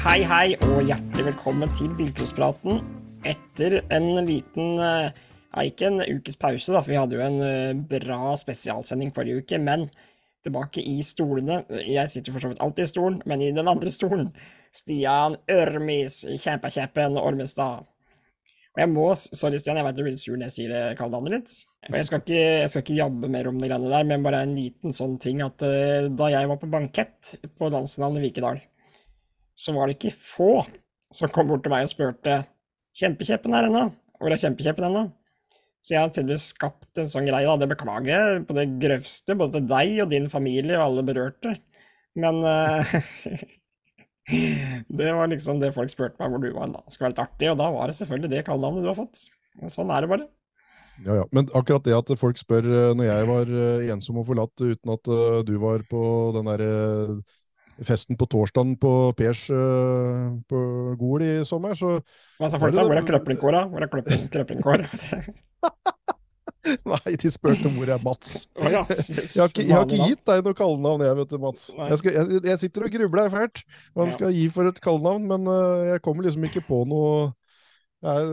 Hei, hei, og hjertelig velkommen til Bilcrosspraten. Etter en liten eh, Ja, ikke en ukes pause, da, for vi hadde jo en eh, bra spesialsending forrige uke. Men tilbake i stolene. Jeg sitter for så vidt alltid i stolen, men i den andre stolen. Stian Ørmis, kjempekjempen Ormestad. Og jeg må, sorry Stian, jeg vet du blir sur når jeg sier det kallenavnet ditt. Jeg skal, ikke, jeg skal ikke jabbe mer om de greiene der, men bare en liten sånn ting at uh, da jeg var på bankett på landsnavnet Vikedal, så var det ikke få som kom bort til meg og spurte Kjempekjeppen her ennå? Hvor er kjempekjeppen ennå? Så jeg har tydeligvis skapt en sånn greie, da. Det beklager jeg på det grøvste, både til deg og din familie og alle berørte. Men uh, det var liksom det folk spurte meg hvor du var da. Det skulle være litt artig, og da var det selvfølgelig det kallenavnet du har fått. Sånn er det bare. Ja, ja. Men akkurat det at folk spør eh, når jeg var eh, ensom og forlatt uten at du var på den derre festen på torsdagen på Pers uh, på Gol i sommer, så Hva sa folk da? Hvor er krøplingkåra? Hvor er krøplingkåra? Nei, de spurte hvor er Mats. Jeg, har ikke, jeg har ikke gitt deg noe kallenavn, jeg, vet du, Mats. Jeg, skal, jeg, jeg, sitter og grubler fælt hva han skal gi for et kallenavn, men uh, jeg kommer liksom ikke på noe jeg,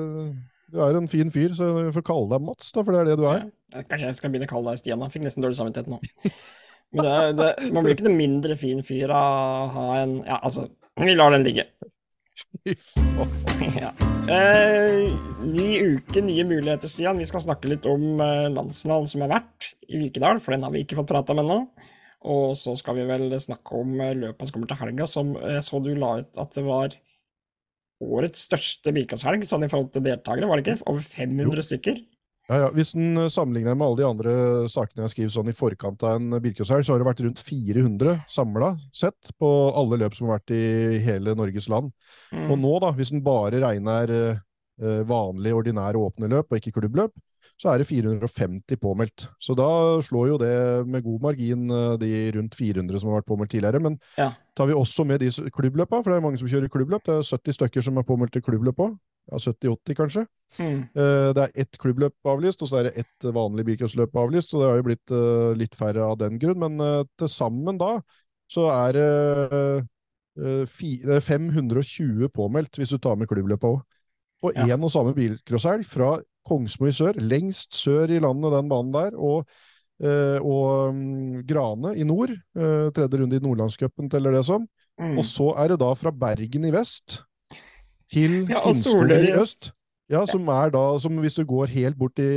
Du er en fin fyr, så vi får kalle deg Mats, da, for det er det du er. Ja, kanskje jeg skal begynne å kalle deg Stian. da. fikk nesten dårlig samvittighet nå. Men det, det, man blir ikke noe mindre fin fyr av å ha en Ja, altså, vi lar den ligge. Ja. Eh, ny uke, nye muligheter, Stian. Vi skal snakke litt om eh, landsnavn som har vært i Vikedal, for den har vi ikke fått prata om ennå. Og så skal vi vel snakke om eh, løpet som kommer til helga, som jeg så du la ut at det var årets største bilcrosshelg, sånn i forhold til deltakere, var det ikke? Over 500 jo. stykker? Ja, ja. Hvis en sammenligner med alle de andre sakene jeg skriver sånn i forkant av en bilcrosshelg, så har det vært rundt 400 samla sett på alle løp som har vært i hele Norges land. Mm. Og nå, da, hvis en bare regner eh, vanlig, ordinære åpne løp og ikke klubbløp, så er det 450 påmeldt. Så da slår jo det med god margin de rundt 400 som har vært påmeldt tidligere. Men ja. tar vi også med de klubbløpa, for det er mange som kjører klubbløp, det er 70 stykker som er påmeldt til klubbløp òg. Ja, 70-80 kanskje. Mm. Det er ett klubbløp avlyst, og så er det ett vanlig bilcrossløp avlyst. Så det har jo blitt litt færre av den grunn. Men til sammen da så er det 520 påmeldt, hvis du tar med klubbløpet òg. På én ja. og samme bilcrosshelg fra Kongsmo i sør, lengst sør i landet, den banen der, og, og um, Grane i nord. Tredje runde i Nordlandscupen, teller det som. Mm. Og så er det da fra Bergen i vest til ja, Finnskogen i øst. Ja, som er da, som hvis du går helt bort i,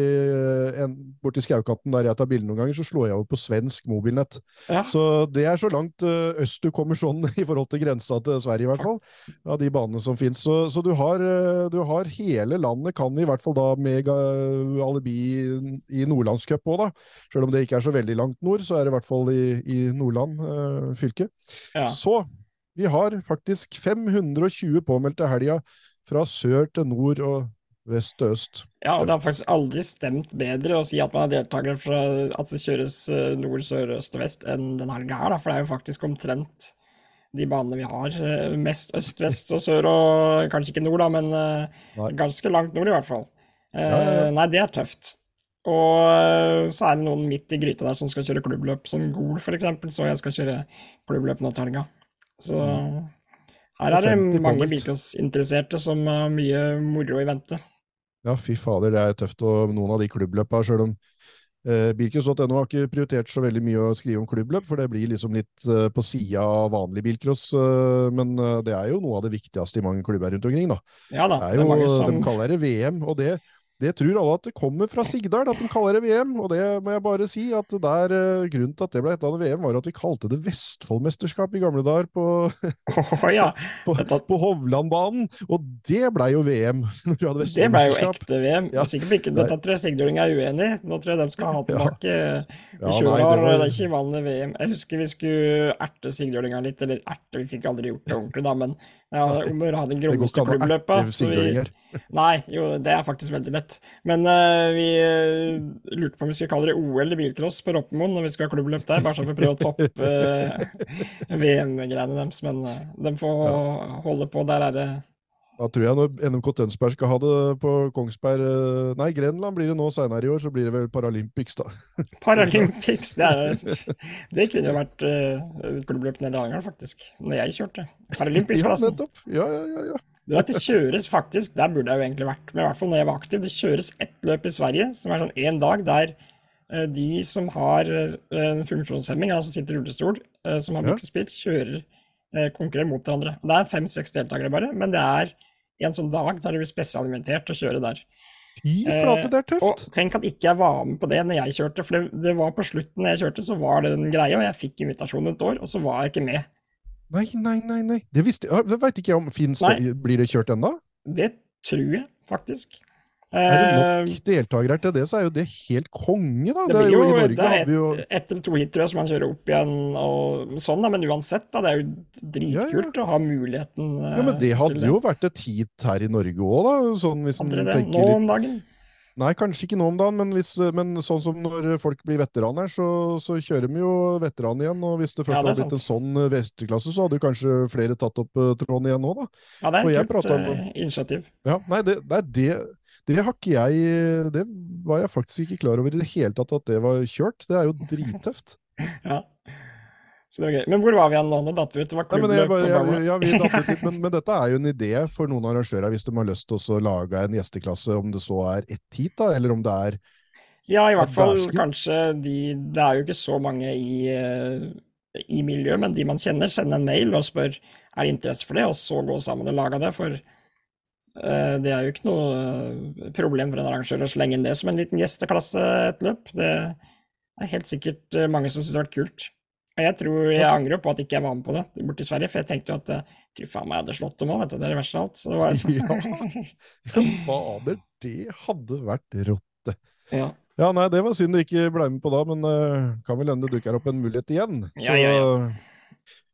en, bort i skaukanten der jeg tar bilde noen ganger, så slår jeg over på svensk mobilnett. Ja. Så det er så langt uh, øst du kommer sånn i forhold til grensa til Sverige, i hvert fall. Av de banene som finnes. Så, så du, har, uh, du, har, hele landet, kan i hvert fall da uh, alibi i Nordlandscup òg, da. Selv om det ikke er så veldig langt nord, så er det i hvert fall i, i Nordland fylke. Ja. Så vi har faktisk 520 påmeldte helga fra sør til nord og vest til øst. Ja, og det har faktisk aldri stemt bedre å si at man er deltaker fra at det kjøres nord, sør, øst og vest enn den helga her, da. For det er jo faktisk omtrent de banene vi har. Mest øst, vest og sør, og kanskje ikke nord, da, men nei. ganske langt nord i hvert fall. Ja, ja, ja. Nei, det er tøft. Og så er det noen midt i gryta der som skal kjøre klubbløp, som Gol f.eks., så jeg skal kjøre klubbløp nå til helga. Så her er det mange bilcrossinteresserte som har mye moro i vente. Ja, fy fader, det er tøft. Og noen av de klubbløpa, sjøl om eh, Bilcross.no har ikke prioritert så veldig mye å skrive om klubbløp, for det blir liksom litt eh, på sida av vanlig bilcross. Eh, men eh, det er jo noe av det viktigste i mange klubber rundt omkring, da. Ja da, Det er jo, mange som De kaller det VM, og det, det tror alle at det kommer fra Sigdal, at de kaller det VM. Og det må jeg bare si, at der, eh, grunnen til at det ble et heta VM, var at vi kalte det Vestfoldmesterskap i gamle dager på, oh, ja. på, på Hovlandbanen. Og det blei jo VM. når vi hadde Det ble jo ekte VM. Ja. Sikkert ikke, dette tror jeg Sigdaling er uenig i. Nå tror jeg de skal ha tilbake Ja, ja nei, kjører, det var- det er ikke vanlig VM. Jeg husker vi skulle erte sigdalinga litt, eller erte, vi fikk aldri gjort det ordentlig, da, men ja, om å gjøre å ha den Det ikke klubbløpa. Nei, jo, det er faktisk veldig lett. Men uh, vi uh, lurte på om vi skulle kalle det OL i bilcross på Roppemoen når vi skulle ha klubbløp der, bare sånn for å prøve å toppe uh, VM-greiene deres. Men eh, de får holde på. Der er det Da tror jeg når NMK Tønsberg skal ha det på Kongsberg eh, Nei, Grenland blir det nå seinere i år, så blir det vel Paralympics, da. Paralympics, det, er, det kunne jo vært uh, klubbløp nede i Arendal, faktisk. Når jeg kjørte. Paralympics-plassen. Ja, nettopp. Ja, ja, ja, ja. Du vet, Det kjøres faktisk, der burde jeg jo egentlig vært, men i hvert fall når jeg var aktiv, det kjøres ett løp i Sverige som er sånn én dag der uh, de som har en funksjonshemming, altså sitter i rullestol, som har bykkespill, kjører konkurrerer mot hverandre. Det er fem-seks deltakere bare, men det er en sånn dag der det blir spesialinventert til å kjøre der. Fy flate, det er tøft! og tenk at ikke jeg var med på det når jeg kjørte, for det, det var på slutten når jeg kjørte, så var det en greie, og jeg fikk invitasjon et år, og så var jeg ikke med. Nei, nei, nei, nei. Det, visste, det veit ikke jeg om. Fins det, blir det kjørt ennå? Det tror jeg faktisk. Er det nok eh, deltakere til det, så er jo det helt konge, da. Det, det jo, jo, i Norge det er et, jo... etter hit, tror jeg, som man kjører opp igjen og sånn, da. Men uansett, da. Det er jo dritkult ja, ja. å ha muligheten til det. Ja, men det hadde jo vært et hit her i Norge òg, da. Sånn hvis Andre det, nå om dagen? Nei, kanskje ikke nå om dagen, men, hvis, men, sånn som når folk blir veteraner, så, så kjører vi jo veteran igjen. Og hvis det først ja, det hadde blitt en sånn vesterklasse, så hadde jo kanskje flere tatt opp tråden igjen nå, da. Ja, det er et kult uh, initiativ. Ja, nei, det, er det, det har ikke jeg Det var jeg faktisk ikke klar over i det hele tatt at det var kjørt. Det er jo drittøft. ja. Så det var gøy. Men hvor var vi igjen nå? Nå datt vi ut. Det var klubbløp ja, ja, vi datt ut, men, men, dette er jo en idé for noen arrangører hvis de har lyst til å lage en gjesteklasse, om det så er ett hit, da, eller om det er Ja, i hvert fall kanskje de Det er jo ikke så mange i, uh, i miljøet, men de man kjenner, sender en mail og spør er det interesse for det, og så gå sammen og lage det. For Eh, det er jo ikke noe eh, problem for en arrangør å slenge inn det som en liten gjesteklasse et løp. Det er helt sikkert eh, mange som syns det har vært kult. Og jeg tror jeg angrer på at ikke jeg var med på det borte i Sverige, for jeg tenkte jo at jeg tror faen meg jeg hadde slått dem òg, vet du. Det er det verste av alt. Så det var sånn. ja, fader, det hadde vært rått. Ja. ja. nei, det var synd du ikke ble med på da, men uh, kan vel hende det dukker opp en mulighet igjen. Så, ja, ja, ja.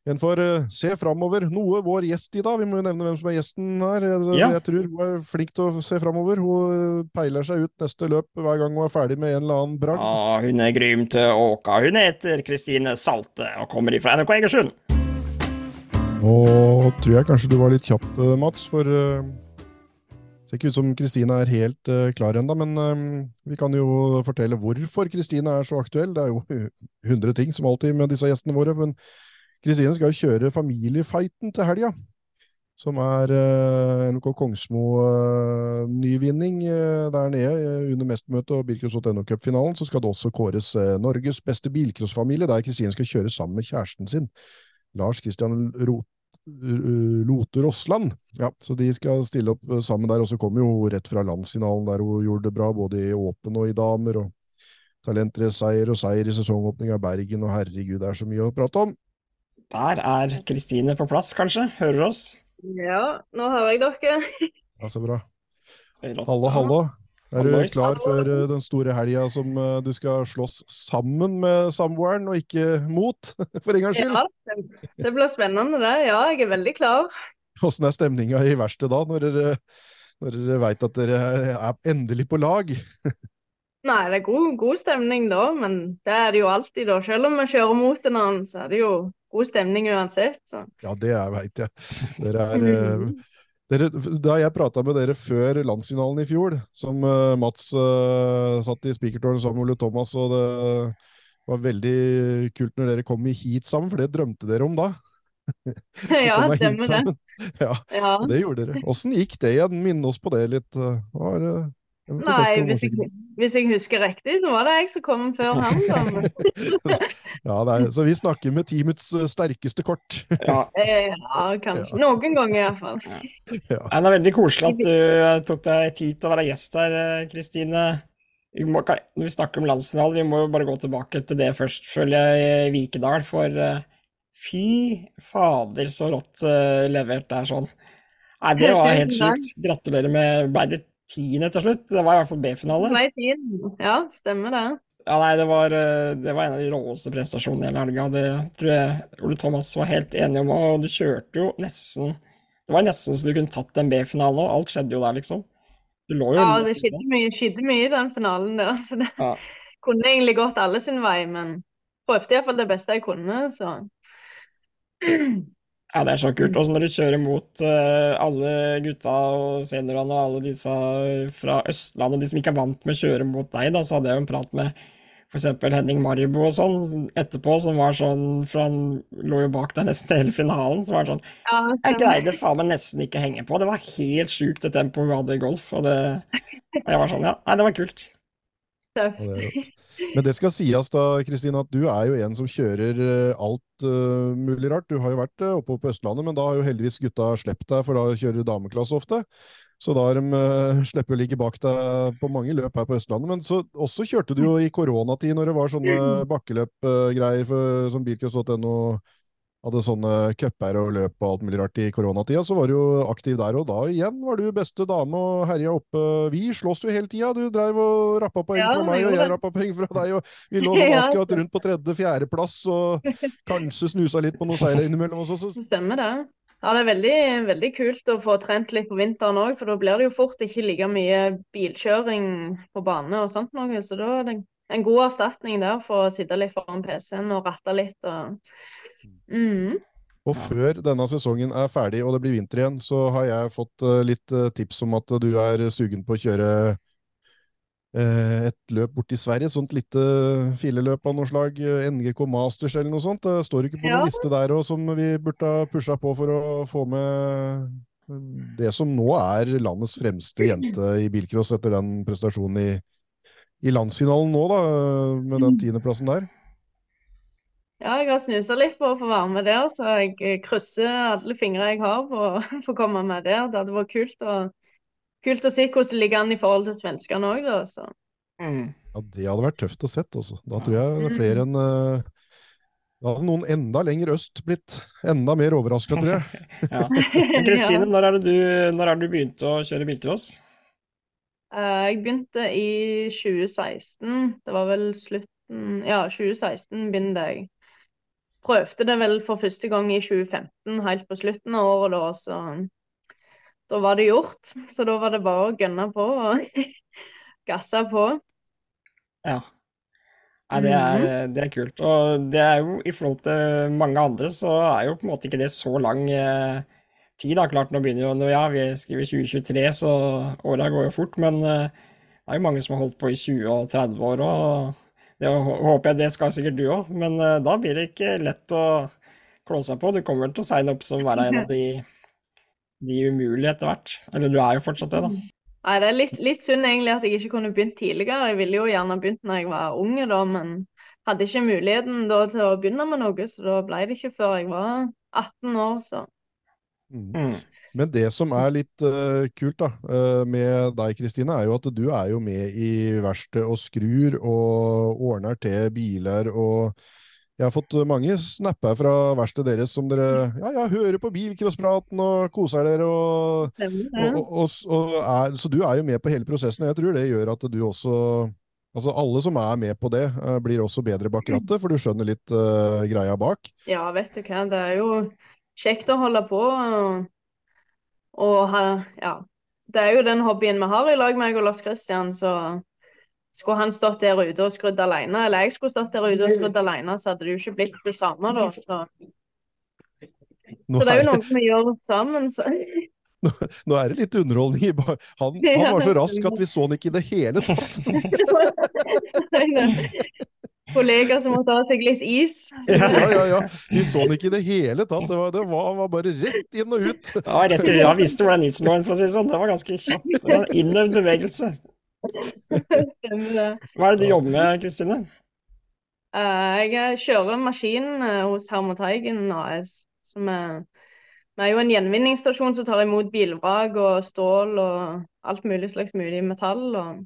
En får uh, se framover. Noe vår gjest i dag, vi må jo nevne hvem som er gjesten her. Ja. jeg tror hun er flink til å se framover. Hun eh, peiler seg ut neste løp hver gang hun er ferdig med en eller annen bragd. Ja, hun er grym til å åke. Hun heter Kristine Salte og kommer ifra NRK Egersund. Nå tror jeg kanskje du var litt kjapp, eh, Mats, for det ser ikke ut som Kristine er helt klar ennå, men vi kan jo fortelle hvorfor Kristine er så aktuell. Det er jo hundre ting som alltid med disse gjestene våre. men Kristine skal jo kjøre familiefighten til helga. Som er uh, eh, NK Kongsmo-nyvinning uh, uh, der nede under Mestermøtet og Bilcross.no Cup-finalen. Så skal det også kåres Norges beste bilcrossfamilie, der Kristine skal kjøre sammen med kjæresten sin. Lars Kristian Lote Rossland. Ja, så de skal stille opp sammen der. Og så kommer jo rett fra landsfinalen, der hun gjorde det bra både i åpen og i damer. og Talentrace-seier og seier i sesongåpning av Bergen, og herregud, det er så mye å prate om. Der er Kristine på plass, kanskje? Hører du oss? Ja, nå hører jeg dere. ja, Så bra. Hallo, hallo. Er du klar for uh, den store helga som uh, du skal slåss sammen med samboeren, og ikke mot, for en gangs skyld? Ja, det blir spennende det. Ja, jeg er veldig klar. Åssen er stemninga i verkstedet da, når dere, når dere veit at dere er endelig på lag? Nei, det er god, god, stemning da, men det er det jo alltid da. Selv om vi kjører mot en annen, så er det jo god stemning uansett. Så. Ja, det veit jeg. Dere er eh, dere, da jeg prata med dere før landsfinalen i fjor, som uh, Mats uh, satt i spikertårnet sammen med Ole Thomas, og det var veldig kult når dere kom i heat sammen, for det drømte dere om da. ja, stemmer det. Ja, ja, det gjorde dere. Åssen gikk det igjen? Minne oss på det litt. Var, uh, Nei, hvis jeg, hvis jeg, husker riktig, så var det jeg som kom før han. ja, nei, så vi snakker med teamets eh, sterkeste kort. ja. ja, kanskje. Ja. Noen ganger iallfall. Ja. Det er veldig koselig at du eh, tok deg tid til å være gjest her, eh, Kristine. Når vi snakker om landsfinale, vi må jo bare gå tilbake til det først, føler jeg, Vikedal. For fy fader, så rått levert det er sånn. Nei, det var helt sjukt. Gratulerer med Ble det tiende til slutt. Det var i hvert fall B-finale. Ja, stemmer det. Ja, nei, det var, eh, det var, en av de råeste prestasjonene hele helga. Det tror jeg Ole Thomas var helt enig om. Og du kjørte jo nesten Det var nesten så du kunne tatt en B-finale òg. Alt skjedde jo der, liksom. Du lå jo ja, det skjedde mye, skjedde mye, i den finalen der. Så det ja. kunne egentlig gått alle sin vei, men prøvde iallfall det beste jeg kunne, så Ja, det er så kult. Også når du kjører mot uh, alle gutta og seniorene og alle disse fra Østlandet, de som ikke er vant med å kjøre mot deg, da, så hadde jeg jo en prat med f.eks. Henning Maribo og sånn etterpå, som var sånn For han lå jo bak deg nesten hele finalen. Så var sånn Ja, Jeg greide faen meg nesten ikke henge på. Det var helt sjukt det tempoet vi hadde i golf. Og det og jeg var sånn Ja, nei, det var kult. Tøft. Men det skal sies da, Kristine, at du er jo en som kjører eh, alt uh, mulig rart. Du har jo vært uh, oppe på Østlandet, men da har jo heldigvis gutta sluppet deg, for da kjører du dameklasse ofte. Så da har de uh, sluppet å ligge bak deg på mange løp her på Østlandet. Men så også kjørte du jo i koronatid, når det var sånne bakkeløpgreier uh, som bilcross.no hadde sånne cuper og løp og alt mulig rart i koronatida, så var du jo aktiv der. Og da igjen var du beste dame og herja oppe. Vi slåss jo hele tida. Du dreiv og rappa poeng Ja, fra meg, og jeg rappa poeng fra deg. Og vi lå sånn Ja. akkurat rundt på tredje-fjerdeplass og kanskje snusa litt på noen seire innimellom. også. så, Stemmer det. Ja, det er veldig, veldig kult å få trent litt på vinteren òg, for da blir det jo fort ikke like mye bilkjøring på bane og sånt noe. Så da er det en god erstatning der for å sitte litt foran PC-en og ratte litt og mm. Og før denne sesongen er ferdig og det blir vinter igjen, så har jeg fått eh, litt eh, tips om at du er sugen på å kjøre eh, et løp borti Sverige, sånt lite fileløp av noe slag, NGK Masters eller noe sånt. Det står ikke på Ja. noen liste der òg som vi burde ha pusha på for å få med det som nå er landets fremste jente i bilcross etter den prestasjonen i, i landsfinalen nå, da, med den tiendeplassen der. Ja, jeg har snusa litt på å få være med der, så jeg krysser alle fingre jeg har på å få komme med der. Det hadde vært kult å, kult å se hvordan det ligger an i forhold til svenskene òg, da. Så. Mm. Ja, det hadde vært tøft å sett, altså. Da tror jeg det er flere enn eh, Da hadde noen enda lenger øst blitt enda mer overraska, tror jeg. Ja. Kristine, når er du, når er det du begynte å kjøre bilcross? Eh, Jeg begynte i 2016. Det var vel slutten Ja, 2016 begynte jeg. Prøvde det vel for første gang i 2015, helt på slutten av året da, så da var det gjort. Så da var det bare å gønne på og gasse på. Ja. Nei, det er, det er kult. Og det er jo i forhold til mange andre, så er jo på en måte ikke det så lang eh, tid. da. Klart, nå begynner jo Ja, vi skriver 2023, så åra går jo fort. Men eh, det er jo mange som har holdt på i 20 og 30 år òg. Det håper jeg det skal sikkert du òg. Men eh, da blir det ikke lett å klå seg på. Du kommer til å seile opp som være en av de, de umulige etter hvert. Eller du er jo fortsatt det, da. Nei, det er litt, litt synd egentlig at jeg ikke kunne begynt tidligere. Jeg ville jo gjerne begynt når jeg var unge, men hadde ikke muligheten da til å begynne med noe, så da ble det ikke før jeg var 18 år, så. Mm. Mm. Men det som er litt uh, kult da, uh, med deg, Kristine, er jo at du er jo med i verksted og skrur og ordner til biler og jeg har fått mange snapper fra verkstedet deres som dere ja, ja, hører på bilcrosspraten og koser dere. og Og, og, og, og er, så du er jo med på hele prosessen, og jeg tror det gjør at du også Altså Alle som er med på det, eh, blir også bedre bak rattet, for du skjønner litt uh, greia bak. Ja, vet du hva, det er jo kjekt å holde på og, ha Ja. Det er jo den hobbyen vi har i lag, meg og Lars Kristian, så skulle han stått der ute og skrudd alene, eller jeg skulle stått der ute og skrudd alene, så hadde det jo ikke blitt det samme, da. Så, så det er jo noe vi gjør sammen, så. nå er det litt underholdning i Han, han var så rask at vi så han ikke i det hele tatt. Kollega som måtte ha seg litt is. Ja, ja, ja. Vi så han ikke i det hele tatt. Det var, det var, han var bare rett inn og ut. Ja, rett i, jeg visste hvordan isen lå, for å si det sånn. Det var ganske kjapt. Det var en innøvd bevegelse. Stemmer det. Hva er det du jobber med, Kristine? Eh, jeg kjører maskin eh, hos Hermod Teigen AS. Som er, vi er jo en gjenvinningsstasjon som tar imot bilvrak og stål og alt mulig slags mulig metall. Og...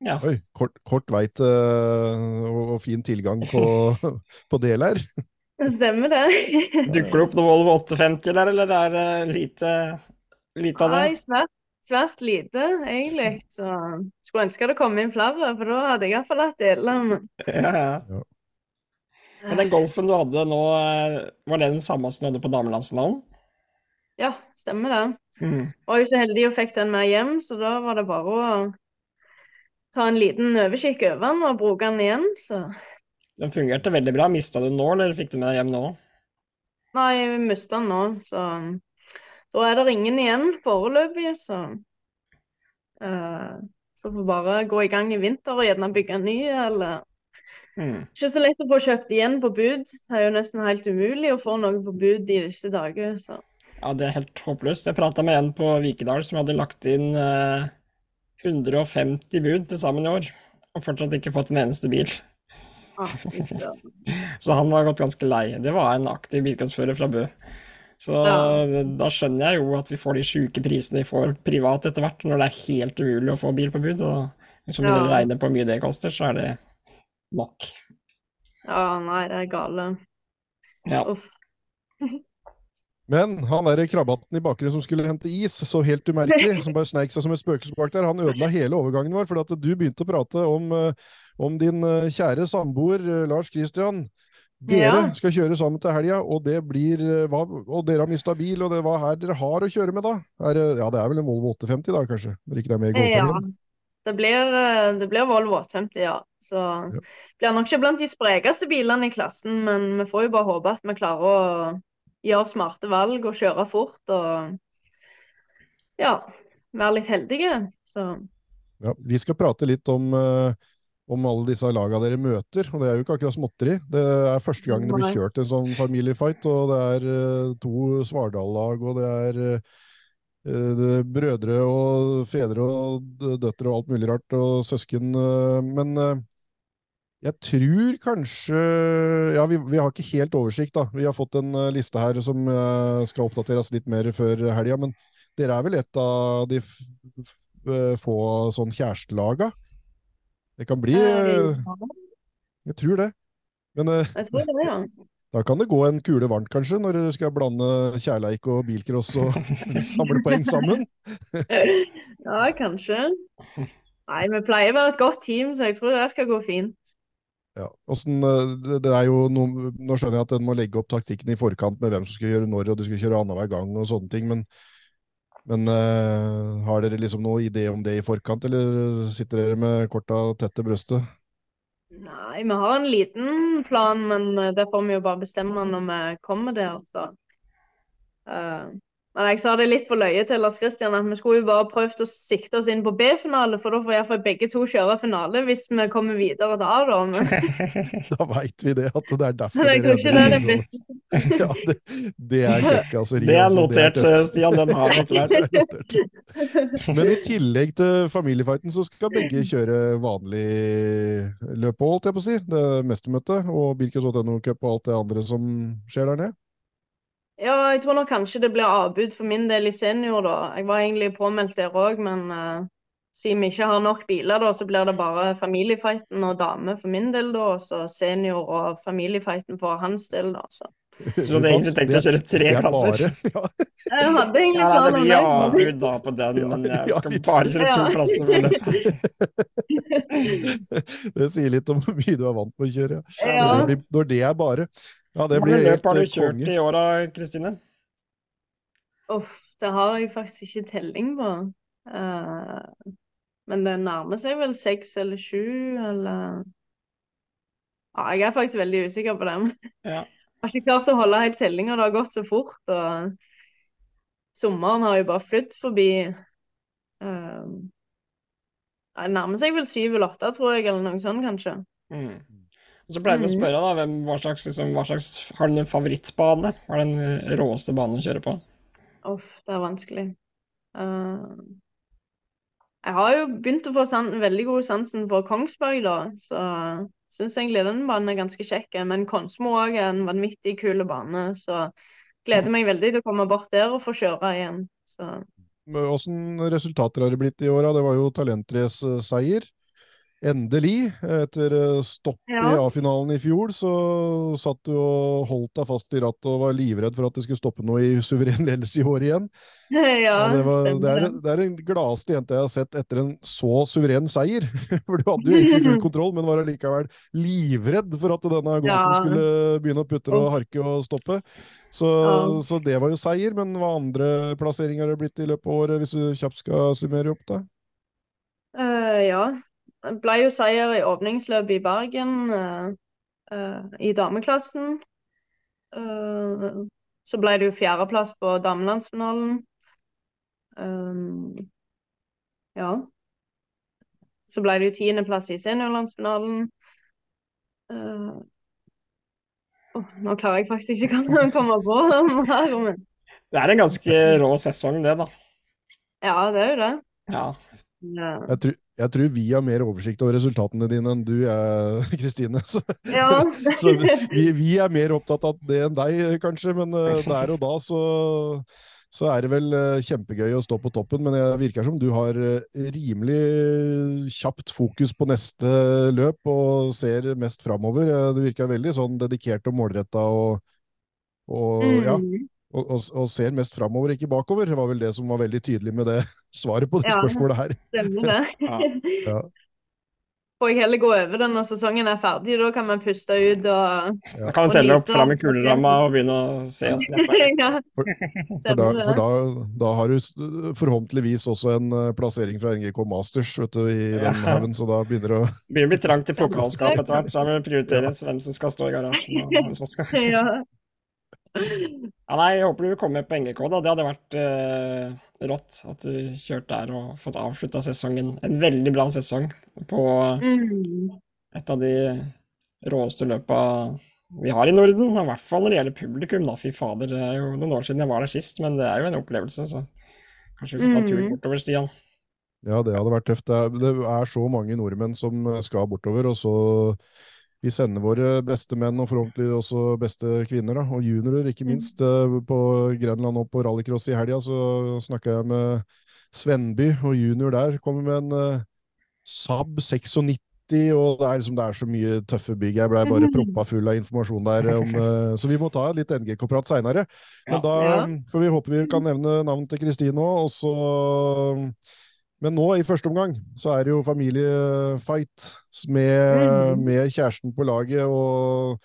Ja. Oi, kort, kort vei til og, og fin tilgang på, på deler. Stemmer det. Dukker det opp noe Volvo 850 der, eller er det lite, lite av det? Nei, svært, svært lite, egentlig. Så skulle ønske det kom inn flere, for da hadde jeg iallfall hatt deler. Men Ja, ja. Ja. Men den golfen du hadde nå, eh, var det den samme som du hadde på damelandsfinalen? ja, stemmer det. Mm. Var jo så heldig og fikk den med hjem, så da var det bare å ta en liten overkikk over den og bruke den igjen. Så Den fungerte veldig bra. Mista du den nå, eller fikk du med deg hjem nå? Nei, vi mista den nå, så da er det ingen igjen foreløpig, så uh, Så får bare gå i gang i vinter og gjerne bygge en ny, eller Mm. Ikke så lett å få kjøpt igjen på bud. Det er jo nesten helt umulig å få noe på bud i disse dager, så Ja, det er helt håpløst. Jeg prata med en på Vikedal som hadde lagt inn eh, 150 bud til sammen i år, og fortsatt ikke fått en eneste bil. ah. Så han var gått ganske lei. Det var en aktiv bilcrossfører fra Bø. Så Ja. da skjønner jeg jo at vi får de sjuke prisene vi får privat etter hvert, når det er helt umulig å få bil på bud. Og hvis man begynner å regne på hvor mye det koster, så er det nok. Ja, nei, det er gale. Ja. Uff. Men han der krabbaten i bakgrunnen som skulle hente is, så helt umerkelig, som bare sneik seg som et spøkelse bak der, han ødela hele overgangen vår, For at du begynte å prate om, eh, om din eh, kjære samboer eh, Lars Christian. Dere Ja. skal kjøre sammen til helga, og blir hva, Og dere har mista bil, og det hva er dere har å kjøre med da? Er, ja, det er vel en Volvo 850 da, kanskje? Når ikke det er mer Ja, golffergen? det blir, det blir Volvo 850, ja. Så Ja. blir nok ikke blant de sprekeste bilene i klassen, men vi får jo bare håpe at vi klarer å gjøre smarte valg og kjøre fort og ja, være litt heldige. Så Ja, vi skal prate litt om, eh, om alle disse laga dere møter, og det er jo ikke akkurat småtteri. Det er første gang det blir kjørt en sånn familiefight, og det er eh, to Svardal-lag, og det er eh, det brødre og fedre og døtre og alt mulig rart, og søsken. Men jeg tror kanskje Ja, vi, vi har ikke helt oversikt, da. Vi har fått en eh, liste her som eh, skal oppdateres litt mer før helga, men dere er vel et av de eh, få sånn kjærestelaga? Det kan bli Jeg tror det. Men jeg tror det, ja. da kan det gå en kule varmt, kanskje, når dere skal blande kjærleik og bilcross og samle poeng sammen? Ja, kanskje. Nei, vi pleier å være et godt team, så jeg tror det skal gå fint. Ja. Eh, det, er jo noe, nå skjønner jeg at en må legge opp taktikken i forkant med hvem som skal gjøre når, og du skal kjøre annenhver gang og sånne ting, men, men uh, har dere liksom noen idé om det i forkant, eller sitter dere med korta tett til brøstet? Nei, vi har en liten plan, men eh, det får vi jo bare bestemme når vi kommer der. Så. Men jeg sa det litt for løye til Lars Christian at vi skulle jo bare prøvd å sikte oss inn på B-finale, for da får iallfall begge to kjøre finale hvis vi kommer videre da, da. Men Da veit vi det, at det er derfor det er dere ikke det er det. Ja, det, det er kjekkaseri. Det er altså. notert, er Stian. Den har. Er notert. Men i tillegg til familiefighten, så skal begge kjøre vanlig løp òg, holdt jeg på å si. Det mestermøtet og Bilcross.no Cup og alt det andre som skjer der nede. Ja, jeg tror nok kanskje det blir avbud for min del i senior, da. Jeg var egentlig påmeldt der òg, men uh, siden vi ikke har nok biler, da, så blir det bare familiefighten og dame for min del, da. Og så senior og familiefighten for hans del, da. Så. Så du hadde egentlig tenkt å kjøre tre er klasser? Ja, Jeg hadde egentlig Ja, det blir avbud da på den, men jeg skal bare kjøre to klasser for dette. det sier litt om hvor mye du er vant med å kjøre. Ja. Når det er bare. Ja, det Hvor mange løp har du eh, kjørt konge. i åra, Kristine? Uff, det har jeg faktisk ikke telling på. Uh, men det nærmer seg vel seks eller sju, eller Ja, jeg er faktisk veldig usikker på dem. Ja. Jeg har ikke klart å holde helt tellinga, det har gått så fort. Og sommeren har jo bare flydd forbi. Uh, det nærmer seg vel syv eller åtte, tror jeg, eller noe sånt, kanskje. Mm. Og så pleier vi å Mm. spørre da, hvem, hva slags, liksom, hva slags Har du en favorittbane? Hva er den eh, råeste banen å kjøre på? Uff, det er vanskelig. Uh, jeg har jo begynt å få san veldig god sansen for Kongsberg, da, så syns egentlig den banen er ganske kjekk. Men Konsmo òg er en vanvittig kul bane, så gleder meg veldig til å komme bort der og få kjøre igjen. Så Åssen resultater har det blitt i åra? Det var jo talentrace-seier. Endelig, etter stopp stopp i A-finalen i fjor, så satt du og holdt deg fast i rattet og var livredd for at det skulle stoppe noe i suveren ledelse i år igjen. ja, Ja, det, var, det, er, det. er den gladeste jenta jeg har sett etter en så suveren seier. For du hadde jo egentlig full kontroll, men var allikevel livredd for at denne golfen Ja. skulle begynne å putte og harke og stoppe. Så, Ja. så det var jo seier, men hva andre plasseringer har det blitt i løpet av året, hvis du kjapt skal summere opp da? Ble jo seier i åpningsløpet i Bergen eh, eh, i dameklassen. Eh, så ble det jo fjerdeplass på damelandsfinalen. Um, ja. Så ble det jo tiendeplass i seniorlandsfinalen. Uh, oh, nå klarer jeg faktisk ikke å komme på mer. Men... Det er en ganske rå sesong, det, da. Ja, det er jo det. Ja. Ja. Jeg, tror, jeg tror vi har mer oversikt over resultatene dine enn du er, Kristine. Så, Ja. så vi, vi er mer opptatt av det enn deg, kanskje. Men eh, der og da så, så er det vel eh, kjempegøy å stå på toppen. Men det virker som du har eh, rimelig kjapt fokus på neste løp og ser mest framover. Eh, Du virker veldig sånn dedikert og målretta og, og ja. Og, og, og ser mest framover, ikke bakover. Det var vel det som var veldig tydelig med det svaret på det Ja. spørsmålet her. Stemmer det. Ja. Ja. Får jeg heller gå over den når sesongen er ferdig, da kan man puste ut og Da kan man telle opp fram i kuleramma og begynne å se åssen dette er. ja, For da, for da, da har du forhåpentligvis også en eh, plassering fra NGK Masters vet du, i den Ja. haugen, så da begynner det å Begynner å bli trangt i pokalskap etter hvert, så må vi prioritert hvem som skal stå i garasjen. Og hvem som skal... Ja. Nei, jeg håper du vil komme med på NGK, da. Det hadde vært eh, rått at du kjørte der og fått avslutta sesongen. En veldig bra sesong på Mm. et av de råeste løpa vi har i Norden. I hvert fall når det gjelder publikum, da. Fy fader, det er jo noen år siden jeg var der sist, men det er jo en opplevelse, så kanskje vi får ta turen Mm. bortover, Stian. Ja, det hadde vært tøft. Det er, det er så mange nordmenn som skal bortover, og så vi sender våre beste menn, og forhåpentlig også beste kvinner, da, og juniorer ikke minst. Eh, På Grenland og på rallycross i helga så snakka jeg med Svenby, og junior der kommer med en eh, Saab 96, og det er, liksom, det er så mye tøffe bygg. Jeg blei bare proppa full av informasjon der. Om, eh, så vi må ta litt NGK-prat seinere. Men da får vi håpe vi kan nevne navnet til Kristine òg, og så men nå, i første omgang, så er det jo familiefight med, mm. med kjæresten på laget og,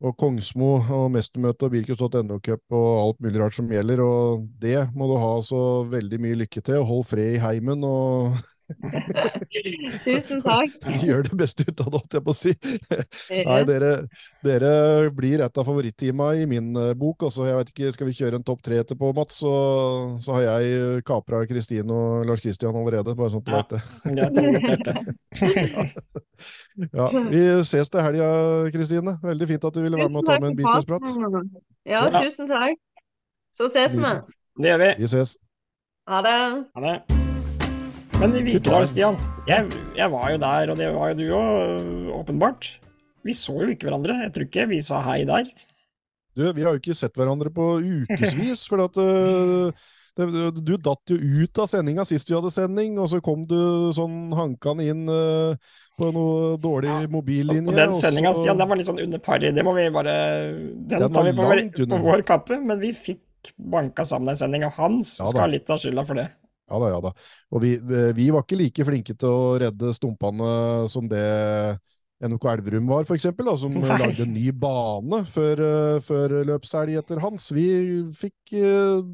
og Kongsmo og mestermøte og Birkus.no-cup og alt mulig rart som gjelder. Og det må du ha så veldig mye lykke til. og Hold fred i heimen og Tusen takk. gjør det beste ut av det, holdt jeg på å si. Nei, dere, dere blir et av favoritteama i min eh, bok. Også, jeg vet ikke, Skal vi kjøre en topp tre etterpå, Mats, så, så har jeg kapra Kristine og Lars Kristian allerede. Bare sånn at du Ja. vet det. Ja, Vi ses til helga, Kristine. Veldig fint at du ville være med og ta med en bit Ja, Ja. tusen takk. Så ses vi. Det gjør vi. Vi ses. Ha det. Ha det. Men i Vikedal, Stian. Jeg, jeg var jo der, og det var jo du òg, åpenbart. Vi så jo ikke hverandre. Jeg tror ikke vi sa hei der. Du, vi har jo ikke sett hverandre på ukevis, for at det, du datt jo ut av sendinga sist vi hadde sending, og så kom du sånn hankende inn øh, på noe dårlig Ja, mobillinje. Og den sendinga, så- Stian, den var litt sånn under pari. Det må vi bare Den, Den tar vi på, på vår kappe, men vi fikk banka sammen den sendinga. Hans Ja skal ha litt av skylda for det. Ja da, ja da. Og vi, vi var ikke like flinke til å redde stumpene som det NOK Elverum var, for eksempel, da, som Nei. lagde en ny bane før, eh, før løpshelg etter hans. Vi fikk uh,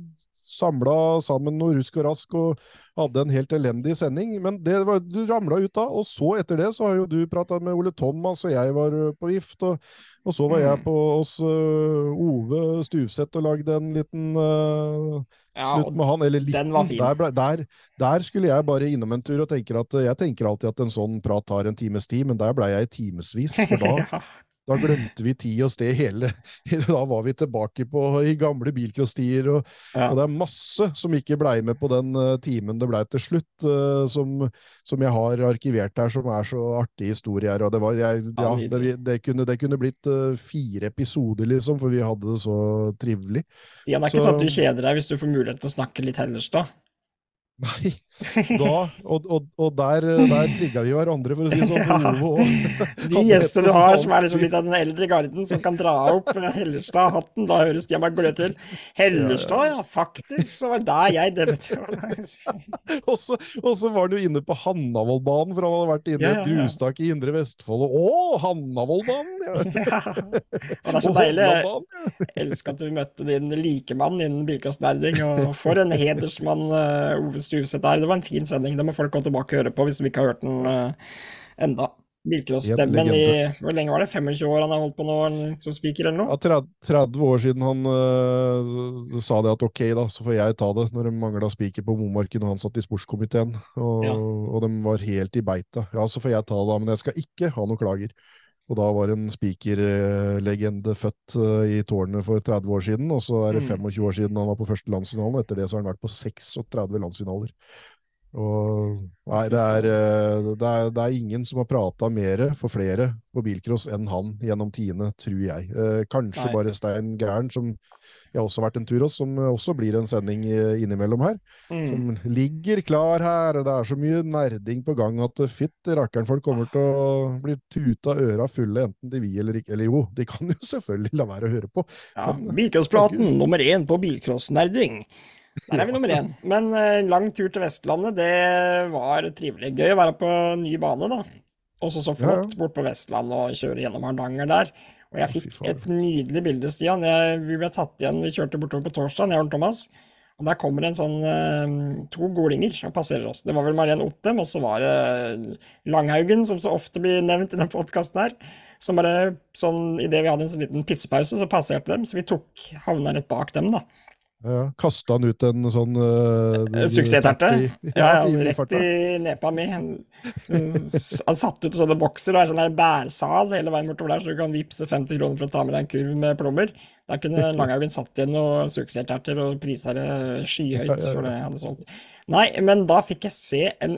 samla sammen noe rusk og rask og hadde en helt elendig sending. Men det var, du ramla ut da, og så etter det så har jo du prata med Ole Thomas, og jeg var eh, på vift. og og så var jeg Mm. på hos uh, Ove Stuvseth og lagde en liten uh, Ja, Slutt med han, eller liten. Der, ble, der, der skulle jeg bare innom en tur og tenker at jeg tenker alltid at en sånn prat tar en times tid, men der ble jeg i timevis. For da. Da glemte vi tid og sted hele Da var vi tilbake på i gamle bilcrosstider. og, Ja. og det er masse som ikke blei med på den eh, timen det blei til slutt, uh, som, som jeg har arkivert her, som er så artige historier. Og det, var, jeg, Ja, det, det, kunne, det kunne blitt uh, fire episoder, liksom, for vi hadde det så trivelig. Stian, det er ikke sånn at du kjeder deg hvis du får mulighet til å snakke litt Hellerstad. Nei, da, og, og, og der, der trigga vi hverandre, for å si det sånn. Ja. De gjestene du har som er liksom litt av den eldre garden, som kan dra opp eh, Hellerstad-hatten, da høres de meg glø til. Hellestad, ja, faktisk, så var det der jeg debuterte. Og så, og så var han jo inne på Hannavollbanen, for han hadde vært inne i et grustak i Indre Vestfold. Og å, Hannavollbanen! Ja. Og det er så deilig. Jeg elsker at du møtte din likemann innen bilkastnerding, og for en hedersmann eh, du Stuvseth er. Det var en fin sending. Det må folk gå tilbake og høre på hvis de ikke har hørt den uh, enda. bilcross-stemmen i Hvor lenge var det? 25 år han har holdt på nå som speaker, eller noe? Ja, 30, 30 år siden han uh, sa det at ok, da, så får jeg ta det, når de mangla spiker på Momarken og han satt i sportskomiteen, og, ja. og de var helt i beita. Ja, så får jeg ta det, da, men jeg skal ikke ha noen klager. Og da var en spikerlegende født uh, i tårnet for 30 år siden, og så er det 25 mm. år siden han var på første landsfinalen, og etter det så har han vært på 36 landsfinaler. Og, nei, det er, eh, det, er, det er, ingen som har prata mer for flere på bilcross enn han gjennom tiende, tror jeg. Eh, kanskje nei. bare Stein Gæren, som jeg også har vært en tur hos, som også blir en sending eh, innimellom her. Mm. Som ligger klar her. og Det er så mye nerding på gang at fytti rakkeren folk kommer til å bli tuta øra fulle, enten de vil eller ikke. Eller jo, de kan jo selvfølgelig la være å høre på. Ja, Bilcrosspraten nummer én på bilcrossnerding. Der er vi nummer én. Men uh, lang tur til Vestlandet, det var trivelig. Gøy å være på ny bane, da. Også så flott ja, bort på Vestlandet og kjøre gjennom Hardanger der. Og jeg fikk et nydelig bilde, Stian. Jeg, vi ble tatt igjen, vi kjørte bortover på torsdag, jeg og Thomas. Og der kommer en sånn uh, to golinger og passerer oss. Det var vel Marien Ottem, og så var det uh, Langhaugen, som så ofte blir nevnt i den podkasten her. Som bare sånn, Idet vi hadde en sånn liten pissepause, så passerte dem. Så vi tok havna rett bak dem, da. Ja, Kasta han ut en sånn uh, Suksessterte? Ja, ja, rett i nepa mi. Han, satte ut sånne bokser, og er sånn bærsal hele veien bortover der, så du kan vippse 50 kroner for å ta med deg en kurv med plommer. Der kunne Langhaugen satt igjen noen suksessterter og prisa det skyhøyt for det hadde solgt. Nei, men da fikk jeg se en,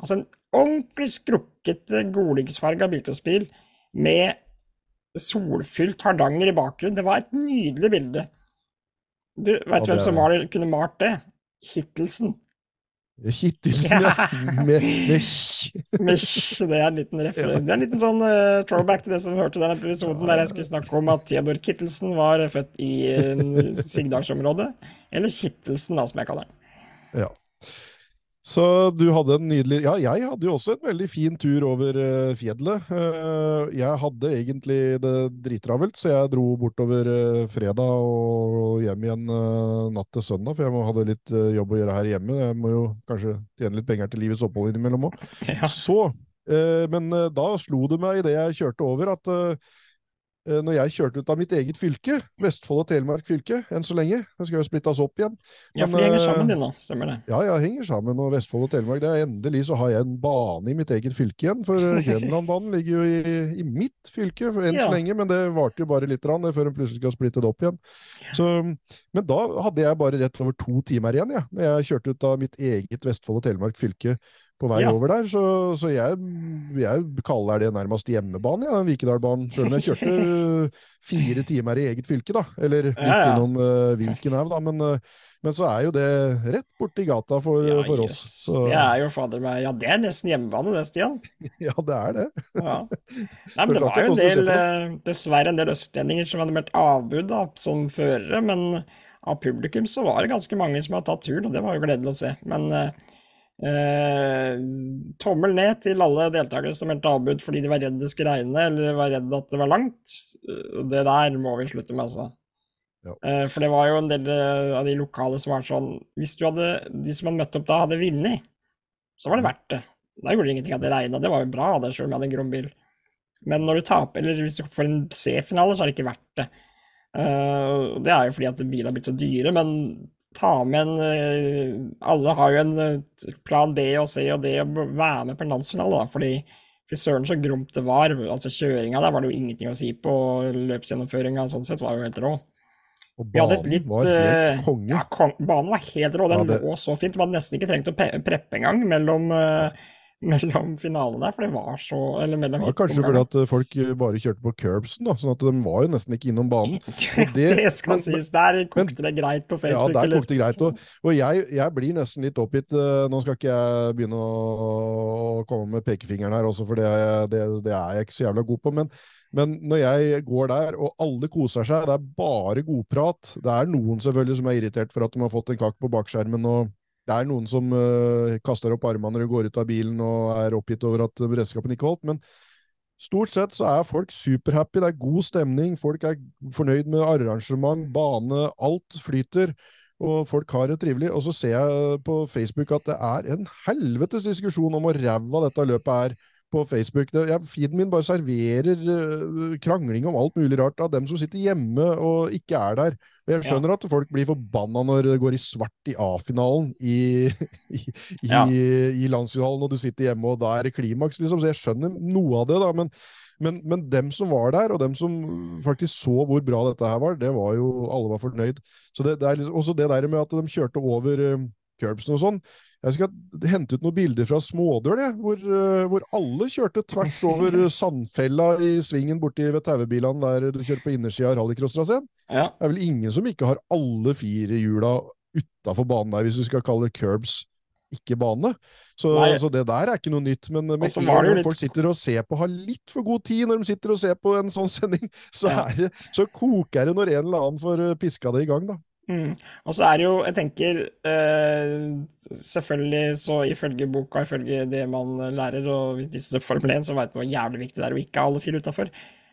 altså en ordentlig skrukkete, golingsfarga bilcrossbil med solfylt Hardanger i bakgrunnen. Det var et nydelig bilde. Du veit hvem som det, kunne malt det? Kittelsen. Kittelsen, ja. Med, med med Det er en liten refer Det er en liten sånn uh, throwback til det som hørte den episoden der jeg skulle snakke om at Theodor Kittelsen var født i uh, Sigdalsområdet. Eller Kittelsen, da, som jeg kaller den. Ja. Så du hadde en nydelig Ja, jeg hadde jo også en veldig fin tur over uh, fjellet. Uh, jeg hadde egentlig det drittravelt, så jeg dro bortover uh, fredag og hjem igjen natt til søndag, for jeg hadde litt jobb å gjøre her hjemme. Jeg må jo kanskje tjene litt penger til livets opphold innimellom òg. Ja. Så Men da slo det meg idet jeg kjørte over, at når jeg kjørte ut av mitt eget fylke, Vestfold og Telemark fylke, enn så lenge. Det skal jo splittes opp igjen. Ja, for de henger sammen, din, da. Stemmer det? Ja, ja, henger sammen. Og Vestfold og Telemark det er Endelig så har jeg en bane i mitt eget fylke igjen. For Grenlandbanen ligger jo i, i, mitt fylke enn ja. så lenge, men det varte jo bare litt rann, før en plutselig skal splitte det opp igjen. Så, men da hadde jeg bare rett over to timer igjen, ja, når jeg kjørte ut av mitt eget Vestfold og Telemark fylke på vei ja. over der. Så, så jeg, jeg, kaller det nærmest hjemmebane, ja, Vikedalbanen. Selv om jeg kjørte fire timer i eget fylke, da. Eller litt ja, innom uh, Viken òg, da. Men, uh, men, så er jo det rett borti gata for, for oss. Så. Det er jo fader meg Ja, det er nesten hjemmebane, det, Stian. ja, det er det. ja. Nei, men det var jo en del, uh, dessverre en del østlendinger som hadde meldt avbud da, som førere. Men av publikum så var det ganske mange som hadde tatt turen, og det var jo gledelig å se. Men Eh, tommel ned til alle deltakere som meldte avbud fordi de var redd det skulle regne eller var redd at det var langt. Det der må vi slutte med, altså. Ja. Eh, for det var jo en del eh, av de lokale som var sånn Hvis du hadde, de som hadde møtt opp da, hadde vunnet, så var det verdt det. Da gjorde det ingenting at det regna, det var jo bra, det, selv om jeg hadde en grom bil. Men når du taper, eller hvis du får en C-finale, så er det ikke verdt det. Uh, det er jo fordi at biler har blitt så dyre, men ta med en eh, Alle har jo en eh, plan B og C og D og være med på en landsfinale, da, fordi fy søren så gromt det var. Altså Kjøringa der var det jo ingenting å si på. Løpsgjennomføringa sånn sett var jo helt rå. Og banen litt, var helt eh, konge. Ja, banen var helt rå. Den ja, det... lå så fint. Du hadde nesten ikke trengt å preppe engang mellom uh, mellom finalene der, for det var så eller mellom ja, Kanskje fordi at folk bare kjørte på curbsen, da, sånn at de var jo nesten ikke innom banen. Det, det, skal men, sies, der kokte det greit på Facebook. Ja, der kokte det greit. Og, og jeg, jeg, blir nesten litt oppgitt. Eh, nå skal ikke jeg begynne å komme med pekefingeren her også, for det, det, det er jeg ikke så jævla god på. men men når jeg går der, og alle koser seg, det er bare godprat Det er noen selvfølgelig som er irritert for at de har fått en kakk på bakskjermen og det er noen som uh, kaster opp armene når de går ut av bilen og er oppgitt over at beredskapen ikke holdt, men stort sett så er folk superhappy. Det er god stemning, folk er fornøyd med arrangement, bane, alt flyter. Og folk har det trivelig. Og så ser jeg på Facebook at det er en helvetes diskusjon om hvor ræva dette løpet er på Facebook. Det, jeg, feeden min bare serverer uh, krangling om alt mulig rart av dem som sitter hjemme og ikke er der. Og jeg skjønner ja. at folk blir forbanna når det går i svart i A-finalen i, i, ja. i, i landsfinalen, og du sitter hjemme og da er det klimaks, liksom. Så jeg skjønner noe av det, da. men men, men, dem som var der, og dem som faktisk så hvor bra dette her var, det var jo Alle var fornøyd. Så det, det er liksom, også det der med at de kjørte over uh, curbsen og sånn. Jeg skal hente ut noen bilder fra Smådøl, hvor, uh, hvor, alle kjørte tvers over sandfella i svingen borti ved taubilene der du kjører på innersida av rallycrosstraseen. Ja. Det er vel ingen som ikke har alle fire hjula utafor banen der, hvis du skal kalle curbs ikke bane. Så, så, det der er ikke noe nytt. Men med en gang litt... folk sitter og ser på, har litt for god tid når de sitter og ser på en sånn sending, så, ja. det, så koker det når en eller annen får eh, piska det i gang, da. Mm. Og så er det jo, jeg tenker uh, Selvfølgelig så ifølge boka, ifølge det man lærer, og hvis disse Formel 1, så veit man hvor jævlig viktig det er å ikke ha alle fire utafor.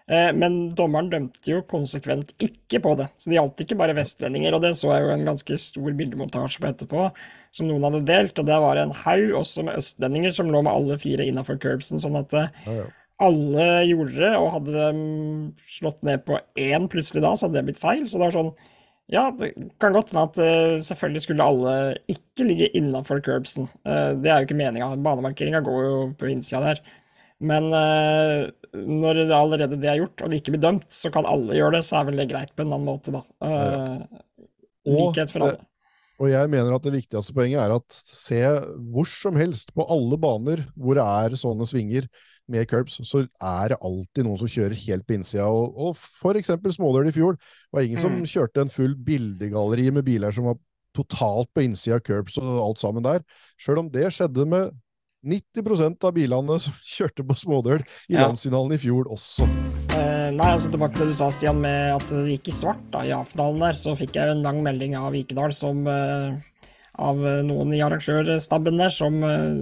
Uh, men dommeren dømte jo konsekvent ikke på det, så det gjaldt ikke bare vestlendinger. Og det så jeg jo en ganske stor bildemontasje på etterpå, som noen hadde delt. Og det var en haug også med østlendinger som lå med alle fire innafor curbsen, sånn at ja, ja. alle gjorde det. Og hadde de slått ned på én plutselig da, så hadde det blitt feil. Så det var sånn ja, det kan godt hende at uh, selvfølgelig skulle alle ikke ligge innafor curbsen. Uh, det er jo ikke meninga. Banemarkeringa går jo på innsida der. Men uh, når det allerede det er gjort, og det ikke blir dømt, så kan alle gjøre det, så er vel det greit på en annen måte, da. likhet for alle. Og jeg mener at det viktigste poenget er at se hvor som helst, på alle baner hvor det er sånne svinger, med curbs, så er det alltid noen som kjører helt på innsida. Og, og for eksempel Småløl i fjor var ingen mm. som kjørte en full bildegalleri med biler som var totalt på innsida av curbs og alt sammen der. Sjøl om det skjedde med 90% av bilene som kjørte på smådøl i ja. landsfinalen i fjor også. Eh, nei, altså tilbake til det du sa, Stian, med at det gikk i svart da, i A-finalen der. Så fikk jeg en lang melding av Vikedal som eh, av noen i arrangørstaben der som eh,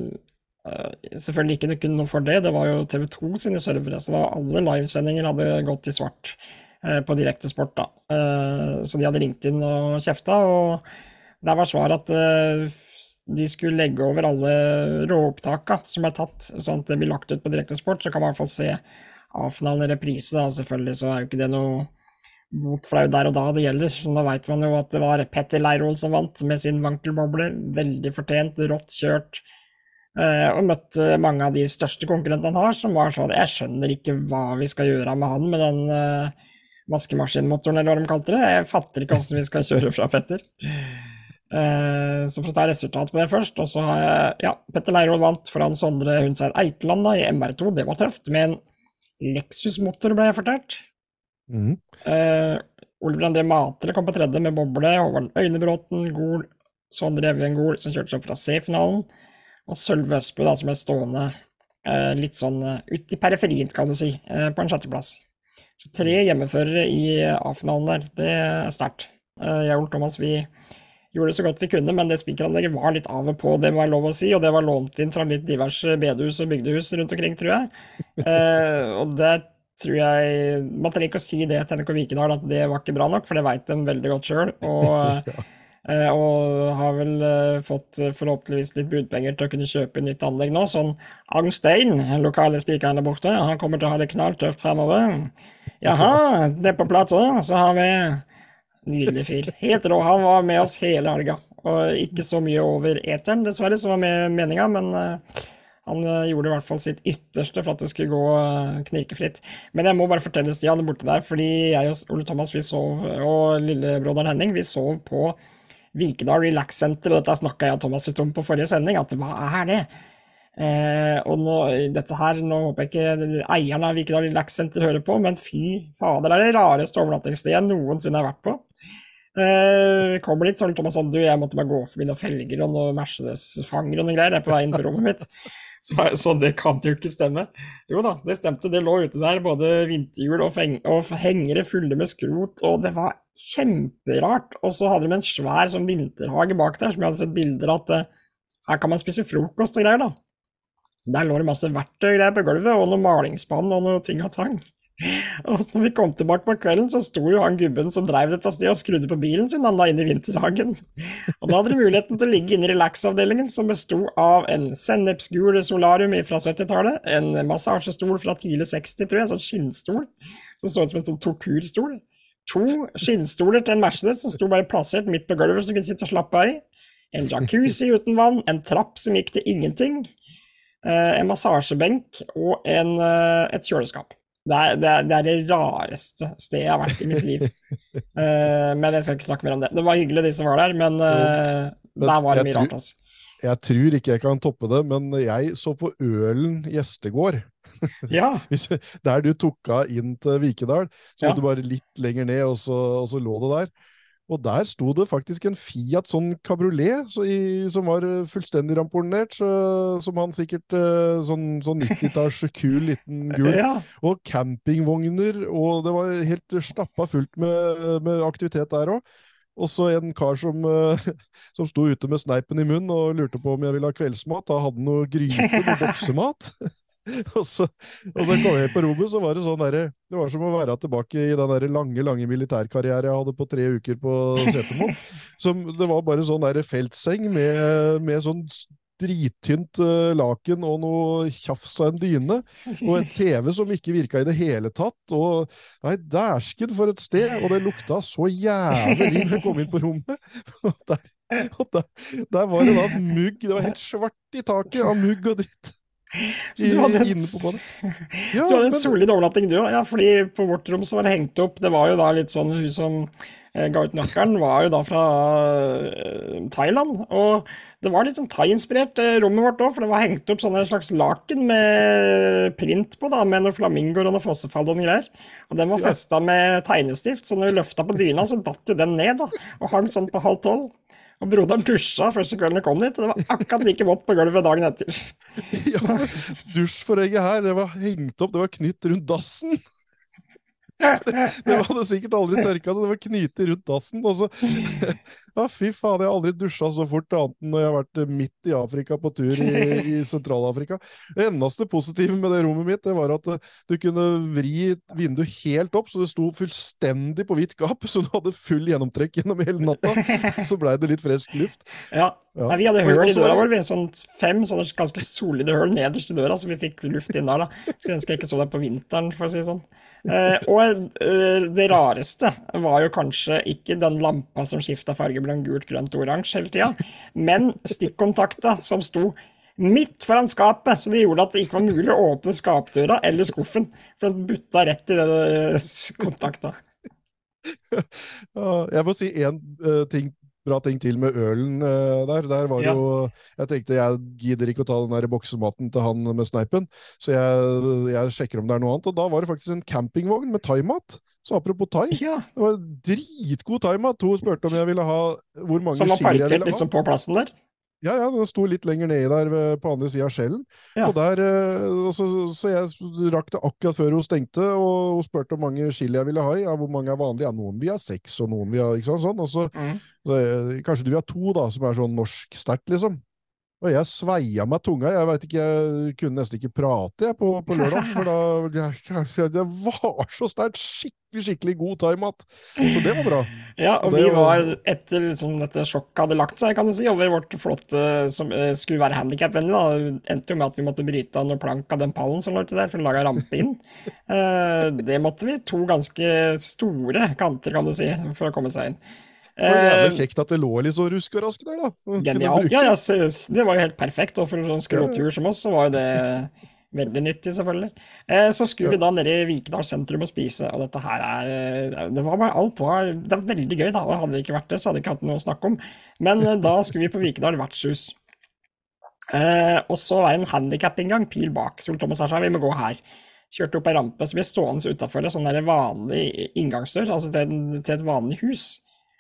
selvfølgelig ikke kunne noe for det, det var jo TV2 sine servere, så alle livesendinger hadde gått i svart eh, på Direktesport, da. Eh, så de hadde ringt inn og kjefta, og der var svaret at de skulle legge over alle råopptaka som er tatt, sånn at det blir lagt ut på Direktesport, så kan man i hvert fall se A-finalen i reprise, da, selvfølgelig, så er jo ikke det noe mot, for det er der og da det gjelder. Så da veit man jo at det var Petter Leirol som vant med sin vankelboble, veldig fortjent, rått kjørt Eh, og møtte mange av de største konkurrentene han har, som var sånn Jeg skjønner ikke hva vi skal gjøre med han med den uh, vaskemaskinmotoren, eller hva de kalte det. Jeg fatter ikke hvordan vi skal kjøre fra Petter. Uh, så for å ta resultatet på det først, og så har jeg Ja, Petter Leirvoll vant foran Sondre Hundseid Eikeland da, i MR2. Det var tøft. Med en Lexus-motor, ble jeg fortalt. Mm. Uh, Oliver André Matre kom på tredje med boble. Håvard Øynebråten, Gol, Sondre Evjen Gol, som kjørte seg opp fra C-finalen og Sølve Østbø, da, som er stående eh, litt sånn eh, ut i periferien, kan du si, eh, på en sjetteplass. Så tre hjemmeførere i A-finalen der, det er sterkt. Eh, jeg og Thomas vi gjorde det så godt vi kunne, men det spikeranlegget var litt av og på, det må være lov å si, og det var lånt inn fra litt diverse bedehus og bygdehus rundt omkring, tror jeg. Eh, og det tror jeg Man trenger ikke å si det til NRK Vikedal at det var ikke bra nok, for det veit de veldig godt sjøl. Og og har vel eh, fått eh, forhåpentligvis litt budpenger til å kunne kjøpe nytt anlegg nå. Sånn Agnstein, lokale spikeren der borte, han kommer til å ha det knalltøft fremover. Jaha, det på plata. Så har vi Nydelig fyr. Helt rå. Han var med oss hele helga. Og ikke så mye over eteren, dessverre, som var med meninga, men han gjorde i hvert fall sitt ytterste for at det skulle gå knirkefritt. Men jeg må bare fortelle Stian borte der, fordi jeg og Ole Thomas vi sov, og lillebroderen Henning vi sov på Vikedal Relax Center, og dette snakka jeg og Thomas litt om på forrige sending, at hva er det? Eh, og nå, dette her, nå håper jeg ikke eieren av Vikedal Relax Center hører på, men fy fader, det er det rareste overnattingsstedet jeg noensinne har vært på. Eh, kommer dit, så Thomas sånn, du, jeg måtte bare gå forbi noen felger og noen Mercedes-fanger og noen greier, jeg er på vei inn på rommet mitt. Så, så, det kan jo ikke stemme. Jo da, det stemte. Det lå ute der både vinterhjul og, og, hengere fulle med skrot, og det var kjemperart. Og så hadde de en svær sånn vinterhage bak der, som jeg hadde sett bilder av at eh, her kan man spise frokost og greier, da. Der lå det masse verktøy greier på gulvet, og noe malingsspann og noe ting og tang. Og når vi kom tilbake på kvelden, så sto jo han gubben som drev dette stedet og skrudde på bilen sin, han la inne i vinterhagen. Og da hadde de muligheten til å ligge inne i relax-avdelingen, som besto av en sennepsgul solarium fra 70-tallet, en massasjestol fra tidlig 60, tror jeg, en sånn skinnstol som så ut som en sånn torturstol. To skinnstoler til en Mercedes som sto bare plassert midt på gulvet, så du kunne sitte og slappe av i. En jacuzzi uten vann, en trapp som gikk til ingenting, eh, en massasjebenk og en, eh, et kjøleskap. Det er, det, er, det er, det rareste stedet jeg har vært i mitt liv. uh, men jeg skal ikke snakke mer om det. Det var hyggelig, de som var der, men uh, der var det mye rart. Altså. Jeg tror ikke jeg kan toppe det, men jeg så på Ølen gjestegård. Ja. der du tok av inn til Vikedal, så måtte ja. du bare litt lenger ned, og så, og så lå det der. Og der sto det faktisk en Fiat sånn kabriolet så som var eh, fullstendig ramponert, så, som han sikkert eh, Sånn, sånn 90-talls kul liten gul. Ja. Og campingvogner, og det var helt stappa fullt med, med aktivitet der òg. Og så en kar som, uh, som sto ute med sneipen i munnen og lurte på om jeg ville ha kveldsmat. Da hadde han noe gryte, med boksemat. og, så, og så kom jeg på rommet, så var det sånn derre Det var som å være tilbake i den der lange lange militærkarrieren jeg hadde på tre uker på Setermo. Det var bare sånn der feltseng med, med sånn drittynt uh, laken og noe tjafs av en dyne. Og en TV som ikke virka i det hele tatt. Og Nei, dæsken for et sted! Og det lukta så jævlig når jeg kom inn på rommet. Og der, og der, der var det da mugg. Det var helt svart i taket av mugg og dritt. Så du hadde en, ja, du hadde en solid overnatting, du òg. Ja, fordi på vårt rom så var det hengt opp Det var jo da litt sånn Hun som eh, ga ut nøkkelen, var jo da fra eh, Thailand. Og det var litt sånn thai-inspirert, eh, rommet vårt òg, for det var hengt opp sånne slags laken med print på, da, med noen flamingoer og noen fossefall og noen greier. Og den var festa med tegnestift, så når vi løfta på dyna, så datt jo den ned, da, og hang sånn på halv tolv. Og broderen dusja første kvelden jeg kom dit, og det var akkurat like vått på gulvet dagen etter. Ja, Dusjforhenget her, det var hengt opp, det var knytt rundt dassen. Det hadde sikkert aldri tørka, det var knyttet rundt dassen. Og så Ja, fy faen, jeg har aldri dusja så fort annet enn når jeg har vært eh, midt i Afrika på tur i, i Sentral-Afrika. Det eneste positive med det rommet mitt, det var at eh, du kunne vri vinduet helt opp, så det sto fullstendig på hvitt gap, så du hadde full gjennomtrekk gjennom hele natta. Så blei det litt frisk luft. Ja. ja. Nei, vi hadde høl i døra vår, vi sånn fem sånne ganske solide høl nederst i døra, så vi fikk luft inn der. da. Skulle ønske jeg ikke så det på vinteren, for å si det sånn. Eh, og eh, det rareste var jo kanskje ikke den lampa som skifta farge blant gult, grønt og oransje hele tida, men stikkontakta som sto midt foran skapet, så det gjorde at det ikke var mulig å åpne skapdøra eller skuffen, for den butta rett i den eh, kontakta. Jeg må si én uh, ting bra ting til med ølen uh, der. Der var ja. jo Jeg tenkte jeg gidder ikke å ta den der boksematen til han med sneipen, så jeg, jeg, sjekker om det er noe annet. Og da var det faktisk en campingvogn med thaimat. Så apropos thai, ja. det var dritgod thaimat. Hun spurte om jeg ville ha hvor mange chili jeg ville ha. Som var parkert liksom på plassen der? Ja, ja, den sto litt lenger nedi der på andre sida av skjellen. Ja. Og der, eh, så, så, jeg rakk det akkurat før hun stengte, og hun spurte hvor mange chili jeg ville ha i. Ja, hvor mange er vanlige? Ja, noen vil ha seks, og noen vil ha ikke sant, sånn. Og så, mm. så, kanskje du vil ha to, da, som er sånn norsk sterkt, liksom. Og jeg sveia meg tunga. Jeg vet ikke, jeg kunne nesten ikke prate jeg, på, på lørdag. For da Det var så sterkt! Skikkelig, skikkelig god thaimat. Så det var bra. Ja, og, det vi var, etter liksom, dette sjokket hadde lagt seg, kan du si, over vårt flotte som uh, skulle være handikapvennlig, endte jo med at vi måtte bryte av noen plank av den pallen som lå til der, for å lage rampe inn. Uh, det måtte vi. To ganske store kanter, kan du si, for å komme seg inn. Det var jævlig eh, kjekt at det lå litt så rusk og rask der, da. Genialt. Ja, ja, det var jo helt perfekt. Og for en sånn skråtur som oss, så var jo det veldig nyttig, selvfølgelig. Eh, så skulle vi da ned i Vikedal sentrum og spise, og dette her er eh, Det var bare alt var Det var veldig gøy, da. Og hadde det ikke vært det, så hadde jeg ikke hatt noe å snakke om. Men da skulle vi på Vikedal vertshus. og så var det en handikapinngang, pil bak. Sol Thomas sa vi må gå her. Kjørte opp ei rampe, så vi er stående utafor en sånn vanlig inngangsdør, altså til, til et vanlig hus.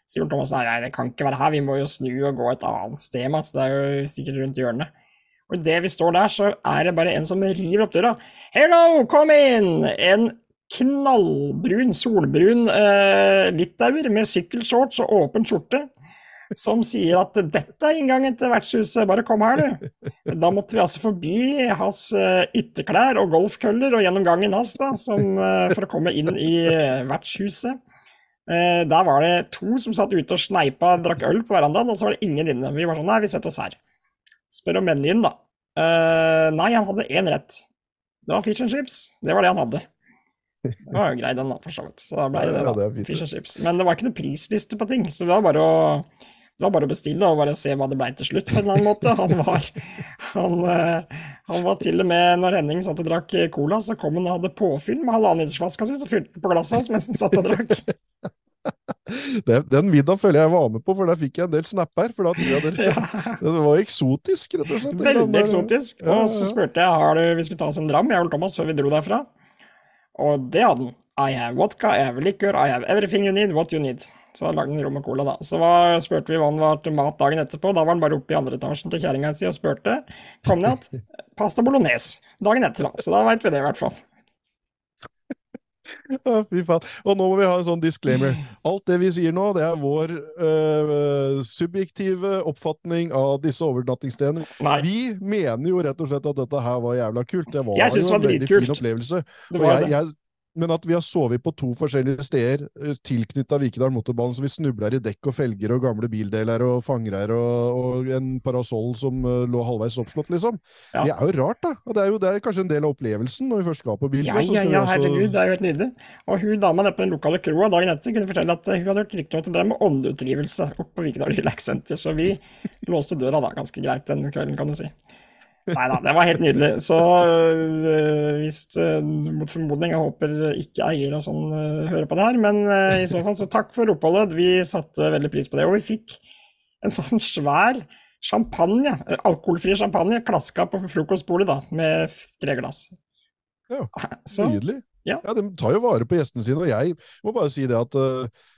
Sivert Thomas nei, nei, det kan ikke være her, vi må jo snu og gå et annet sted, Mats. Det er jo sikkert rundt hjørnet. Og idet vi står der, så er det bare en som river opp døra. Hello, kom inn! En knallbrun, solbrun eh, litauer med sykkelshorts og åpen skjorte. som sier at dette er inngangen til vertshuset, bare kom her, du. Da måtte vi altså forbi hans eh, ytterklær og golfkøller og gjennom gangen hans, da, som, eh, for å komme inn i eh, vertshuset. Der var det to som satt ute og sneipa og drakk øl på verandaen, og så var det ingen inne. Vi var sånn nei, vi setter oss her. Spør om menyen, da. Nei, han hadde én rett. Det var fish and chips. Det var det han hadde. Det var jo grei, den, da, for så vidt. Så da ble det, da. Fish and chips. Men det var ikke noe prisliste på ting, så det var bare å det var bare å bestille og bare se hva det ble til slutt, på en eller annen måte. Han var, han, eh, han var til og med, når Henning satt og drakk cola, så kom han og hadde påfyll med halvannen litersflaska si, så fylte han på glasset hans mens han satt og drakk. Den, den middagen føler jeg var med på, for der fikk jeg en del snapper. For da tror jeg det, ja. det var eksotisk, rett og slett. Veldig eksotisk. Og så spurte jeg har du, vi skulle ta oss en dram, jeg og Thomas, før vi dro derfra. Og det hadde han. I have vodka, I have liquor, I have everything you need, what you need. Så lagde han rom og cola, da. Så var, spurte vi hva han var til mat dagen etterpå. Da var han bare oppe i andre etasjen til kjerringa si og spurte. Kom ned igjen. Pasta bolognese dagen etter, da. Så da veit vi det, i hvert fall. Å, fy faen. Og nå må vi ha en sånn disclaimer. Alt det vi sier nå, det er vår øh, subjektive oppfatning av disse overnattingsstedene. Vi mener jo rett og slett at dette her var jævla kult. Det var jo en veldig fin opplevelse. Det var og jeg, jeg, men at vi har sovet på to forskjellige steder uh, tilknytta Vikedal motorbane, så vi snubler i dekk og felger og gamle bildeler og fangreier og, og, en parasoll som uh, lå halvveis oppslått, liksom. Ja. Det er jo rart, da. Og det er jo det er kanskje en del av opplevelsen når vi først skal på bil. Ja, ja, ja, herregud, det er jo helt nydelig. Og hun dama nede på den lokale kroa dagen etter kunne fortelle at hun hadde hørt rykter om at det drev med åndeutdrivelse oppe på Vikedal Relax Center, så vi låste døra da ganske greit den kvelden, kan du si. Nei da, det var helt nydelig. Så øh, hvis øh, mot formodning, jeg håper ikke eier og sånn øh, hører på det her, men i så fall, så takk for oppholdet. Vi satte veldig pris på det. Og vi fikk en sånn svær champagne, alkoholfri champagne, klaska på frokostbordet da, med tre glass. Ja, så, nydelig. Ja. ja, De tar jo vare på gjestene sine, og jeg må bare si det at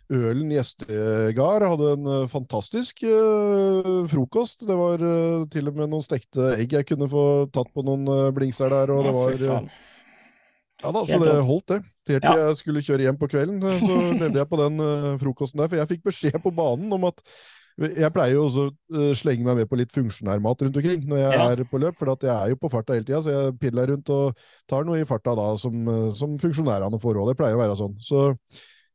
Ølen Gjestegard hadde en uh, fantastisk uh, frokost. Det var uh, til og med noen stekte egg jeg kunne få tatt på noen blingser der, og det var Ja da, så det holdt, det. Helt til ja. jeg skulle kjøre hjem på kvelden, så levde jeg på den frokosten der. For jeg fikk beskjed på banen om at jeg pleier jo også å slenge meg med på litt funksjonærmat rundt omkring når jeg ja. er på løp, for jeg er jo på farta hele tida, så jeg piller rundt og tar noe i farta da som, som funksjonærene får råd. Det pleier å være sånn. Så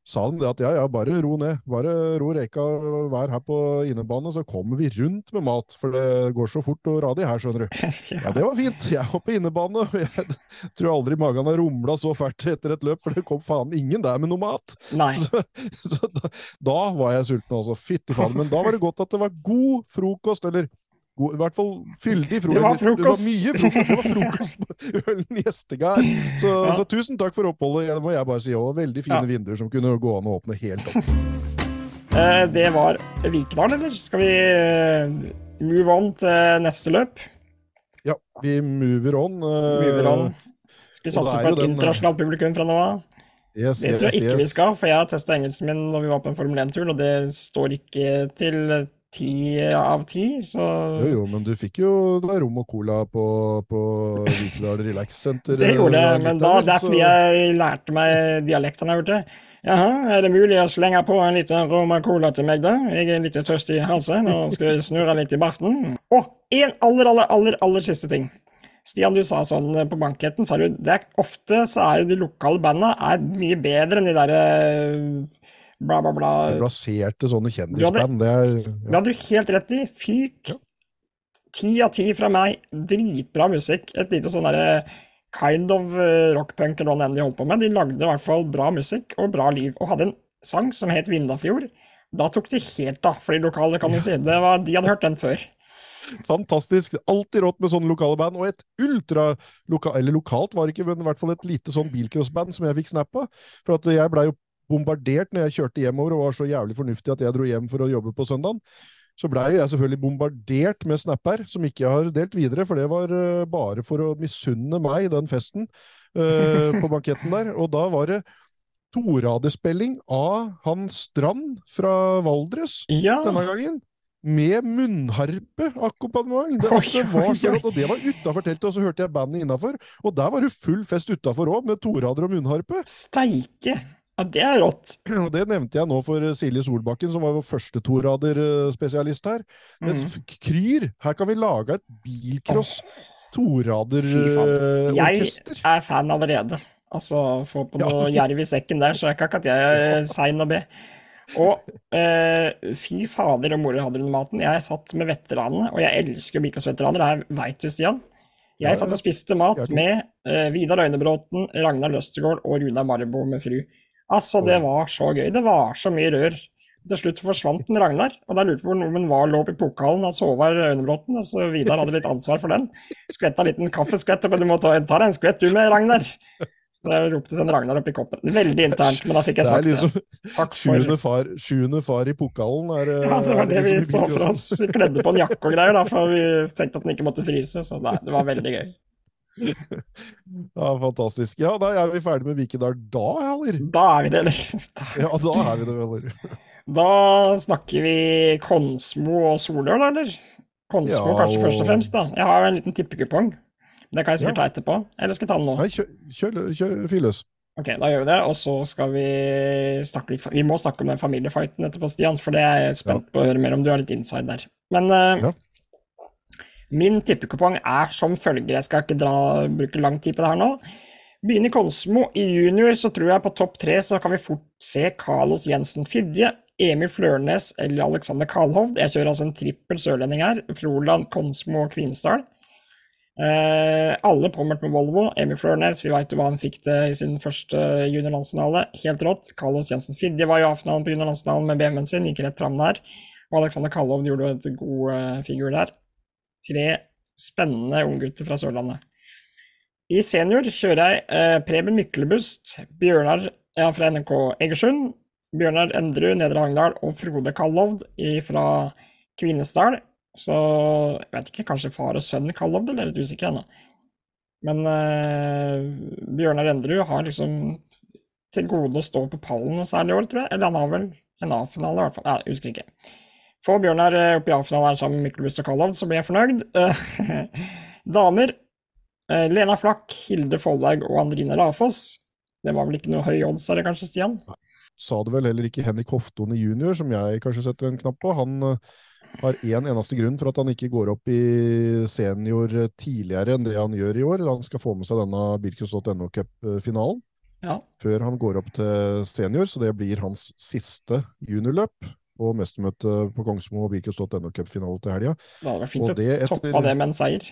sa de det at ja, ja, bare ro ned. Bare ro reka, vær her på innebane, så kommer vi rundt med mat. For det går så fort og radig her, skjønner du. Ja, det var fint. Jeg var på innebane. Jeg tror aldri magen har rumla så fælt etter et løp, for det kom faen ingen der med noe mat. Nei. Så, så da, da, var jeg sulten, altså. Fytti faen. Men da var det godt at det var god frokost, eller God, I hvert fall fyldig frokost. Det var frokost! Det var mye frokost, det var frokost på Gjestegard. Så, ja. så, tusen takk for oppholdet, det må jeg bare si. Og veldig fine ja. vinduer som kunne gå an å åpne helt opp. Eh, det var Vikedalen, eller? Skal vi eh, move on til neste løp? Ja, vi mover on. Uh, mover on. Skal vi satse på et den, internasjonalt publikum fra nå av? Yes, det tror jeg yes, ikke yes. vi skal, for jeg har testa engelsken min når vi var på en Formel 1-tur, og det står ikke til ti av ti, så Jo, jo, men du fikk jo rom og cola på, på Vikedal Relax Center. det gjorde jeg, men da, det er fordi jeg lærte meg dialektene, jeg hørte. Jaha, er det mulig å slenge på en liten rom og cola til meg, da? Jeg er litt tørst i halsen og skal snurre litt i barten. Og en aller, aller, aller, aller siste ting. Stian, du sa sånn på banketten, sa du det er, ofte så er de lokale banda er mye bedre enn de derre bla, bla, bla. Plasserte sånne kjendisband, det ja. Det hadde du helt rett i. Fyk. Ti av ti fra meg. Dritbra musikk. Et lite sånn derre kind of eh, rockpunk eller hva enn de holdt på med. De lagde i hvert fall bra musikk og bra liv, og hadde en sang som het Vindafjord. Da tok de helt av for de lokale, kan du si. Det var, de hadde hørt den før. Fantastisk. Alltid rått med sånne lokale band. Og et ultra eller lokalt var det ikke, men i hvert fall et lite sånn bilcrossband som jeg fikk snap av. For at jeg blei jo bombardert når jeg kjørte hjemover og var så jævlig fornuftig at jeg dro hjem for å jobbe på søndagen. Så blei jeg selvfølgelig bombardert med snapper, som ikke jeg har delt videre, for det var uh, bare for å misunne meg den festen uh, på banketten der. Og da var det toradespilling av Hans Strand fra Valdres ja. denne gangen med munnharpe-akkompagnement. Det, altså, det, var så og det var utafor teltet, og så hørte jeg bandet innafor. Og der var det full fest utafor òg, med torader og munnharpe. Steike! Ja, det er rått. Og det nevnte jeg nå for Silje Solbakken, som var vår første torader-spesialist her. Men Mm. kryr! Her kan vi lage et bilcross torader-orkester. Jeg er fan allerede. Altså, få på noe jerv i sekken der, så er ikke akkurat jeg sein å be. Og eh, fy fader og moro jeg hadde under maten. Jeg satt med veteranene, og jeg elsker bilcrossveteraner, det her veit du, Stian. Jeg satt og spiste mat med eh, Vidar Øynebråten, Ragnar Løstegård og Runa Marbo med fru. Altså, det var så gøy. Det var så mye rør. Til slutt forsvant den Ragnar, og da lurte jeg på hvor nordmenn var lå i pokalen av Håvard Øynebråten. Altså, Vidar hadde litt ansvar for den. Skvetta en liten kaffeskvett, oppi du må ta, ta deg en skvett du med, Ragnar. Jeg ropte en Ragnar oppi koppen. Veldig internt, men da fikk jeg Det sagt det. liksom Takk for sjuende far, sjuende far i pokalen. Er, Ja, det var det, det vi liksom så for oss. Vi kledde på en jakke og greier, da, for vi tenkte at den ikke måtte fryse. Så nei, det var veldig gøy. Ja, fantastisk. Ja, da er vi ferdig med Vikedal da, eller? Da er vi det, eller? Ja, da er vi det, eller? Da snakker vi Konsmo og Solør, eller? Konsmo Ja, kanskje og- først og fremst, da. Jeg har en liten tippekupong. Det kan jeg sikkert ta etterpå. Eller skal jeg ta den nå? Nei, kjør, kjør, kjør fyr løs. Ok, da gjør vi det, og så skal vi snakke litt Vi må snakke om den familiefighten etterpå, Stian, for det er jeg spent på å høre mer om. Du har litt inside der. Men uh, Ja. Min tippekupong er som følger. Jeg skal ikke dra, bruke lang tid på det her nå. Begynner Konsmo. I junior så tror jeg på topp tre så kan vi fort se Carlos Jensen Fidje, Emil Flørnes eller Alexander Kalhovd. Jeg kjører altså en trippel sørlending her. Froland, Konsmo og Kvinesdal. Eh, alle påmeldt med Volvo. Emil Flørnes, vi veit jo hva han fikk det i sin første juniorlandsfinale. Helt rått. Carlos Jensen Fidje var i A-finalen på juniorlandsfinalen med BMW-en sin, gikk rett fram der. Og Alexander Kalhovd gjorde et god eh, figur der. Tre spennende unggutter fra Sørlandet. I senior kjører jeg eh, Preben Myklebust, Bjørnar ja, fra NRK Egersund, Bjørnar Endrud, Nedre Hangdal og Frode Kallovd fra Kvinesdal. Så jeg vet ikke, kanskje far og sønn Kallovd, eller er litt usikker ennå. Men eh, Bjørnar Endrud har liksom til gode å stå på pallen særlig i år, tror jeg. Eller han har vel en A-finale, i hvert fall. Jeg husker ikke. Få Bjørnar eh, opp i A-finalen her sammen med Myklebust og Kallovd, så blir jeg fornøyd. Damer. eh, Lena Flakk, Hilde Follhaug og Andrine Rafoss. Det var vel ikke noe høy odds her, kanskje, Stian? Sa det vel heller ikke Henrik Hoftone junior, som jeg kanskje setter en knapp på. Han eh, har én eneste grunn for at han ikke går opp i senior eh, tidligere enn det han gjør i år. Han skal få med seg denne Birkus.no Cup-finalen Ja. før han går opp til senior, så det blir hans siste juniorløp på mestermøtet på Kongsmo og Vikers.no cupfinale til helga. Det hadde vært fint å toppe det med en seier.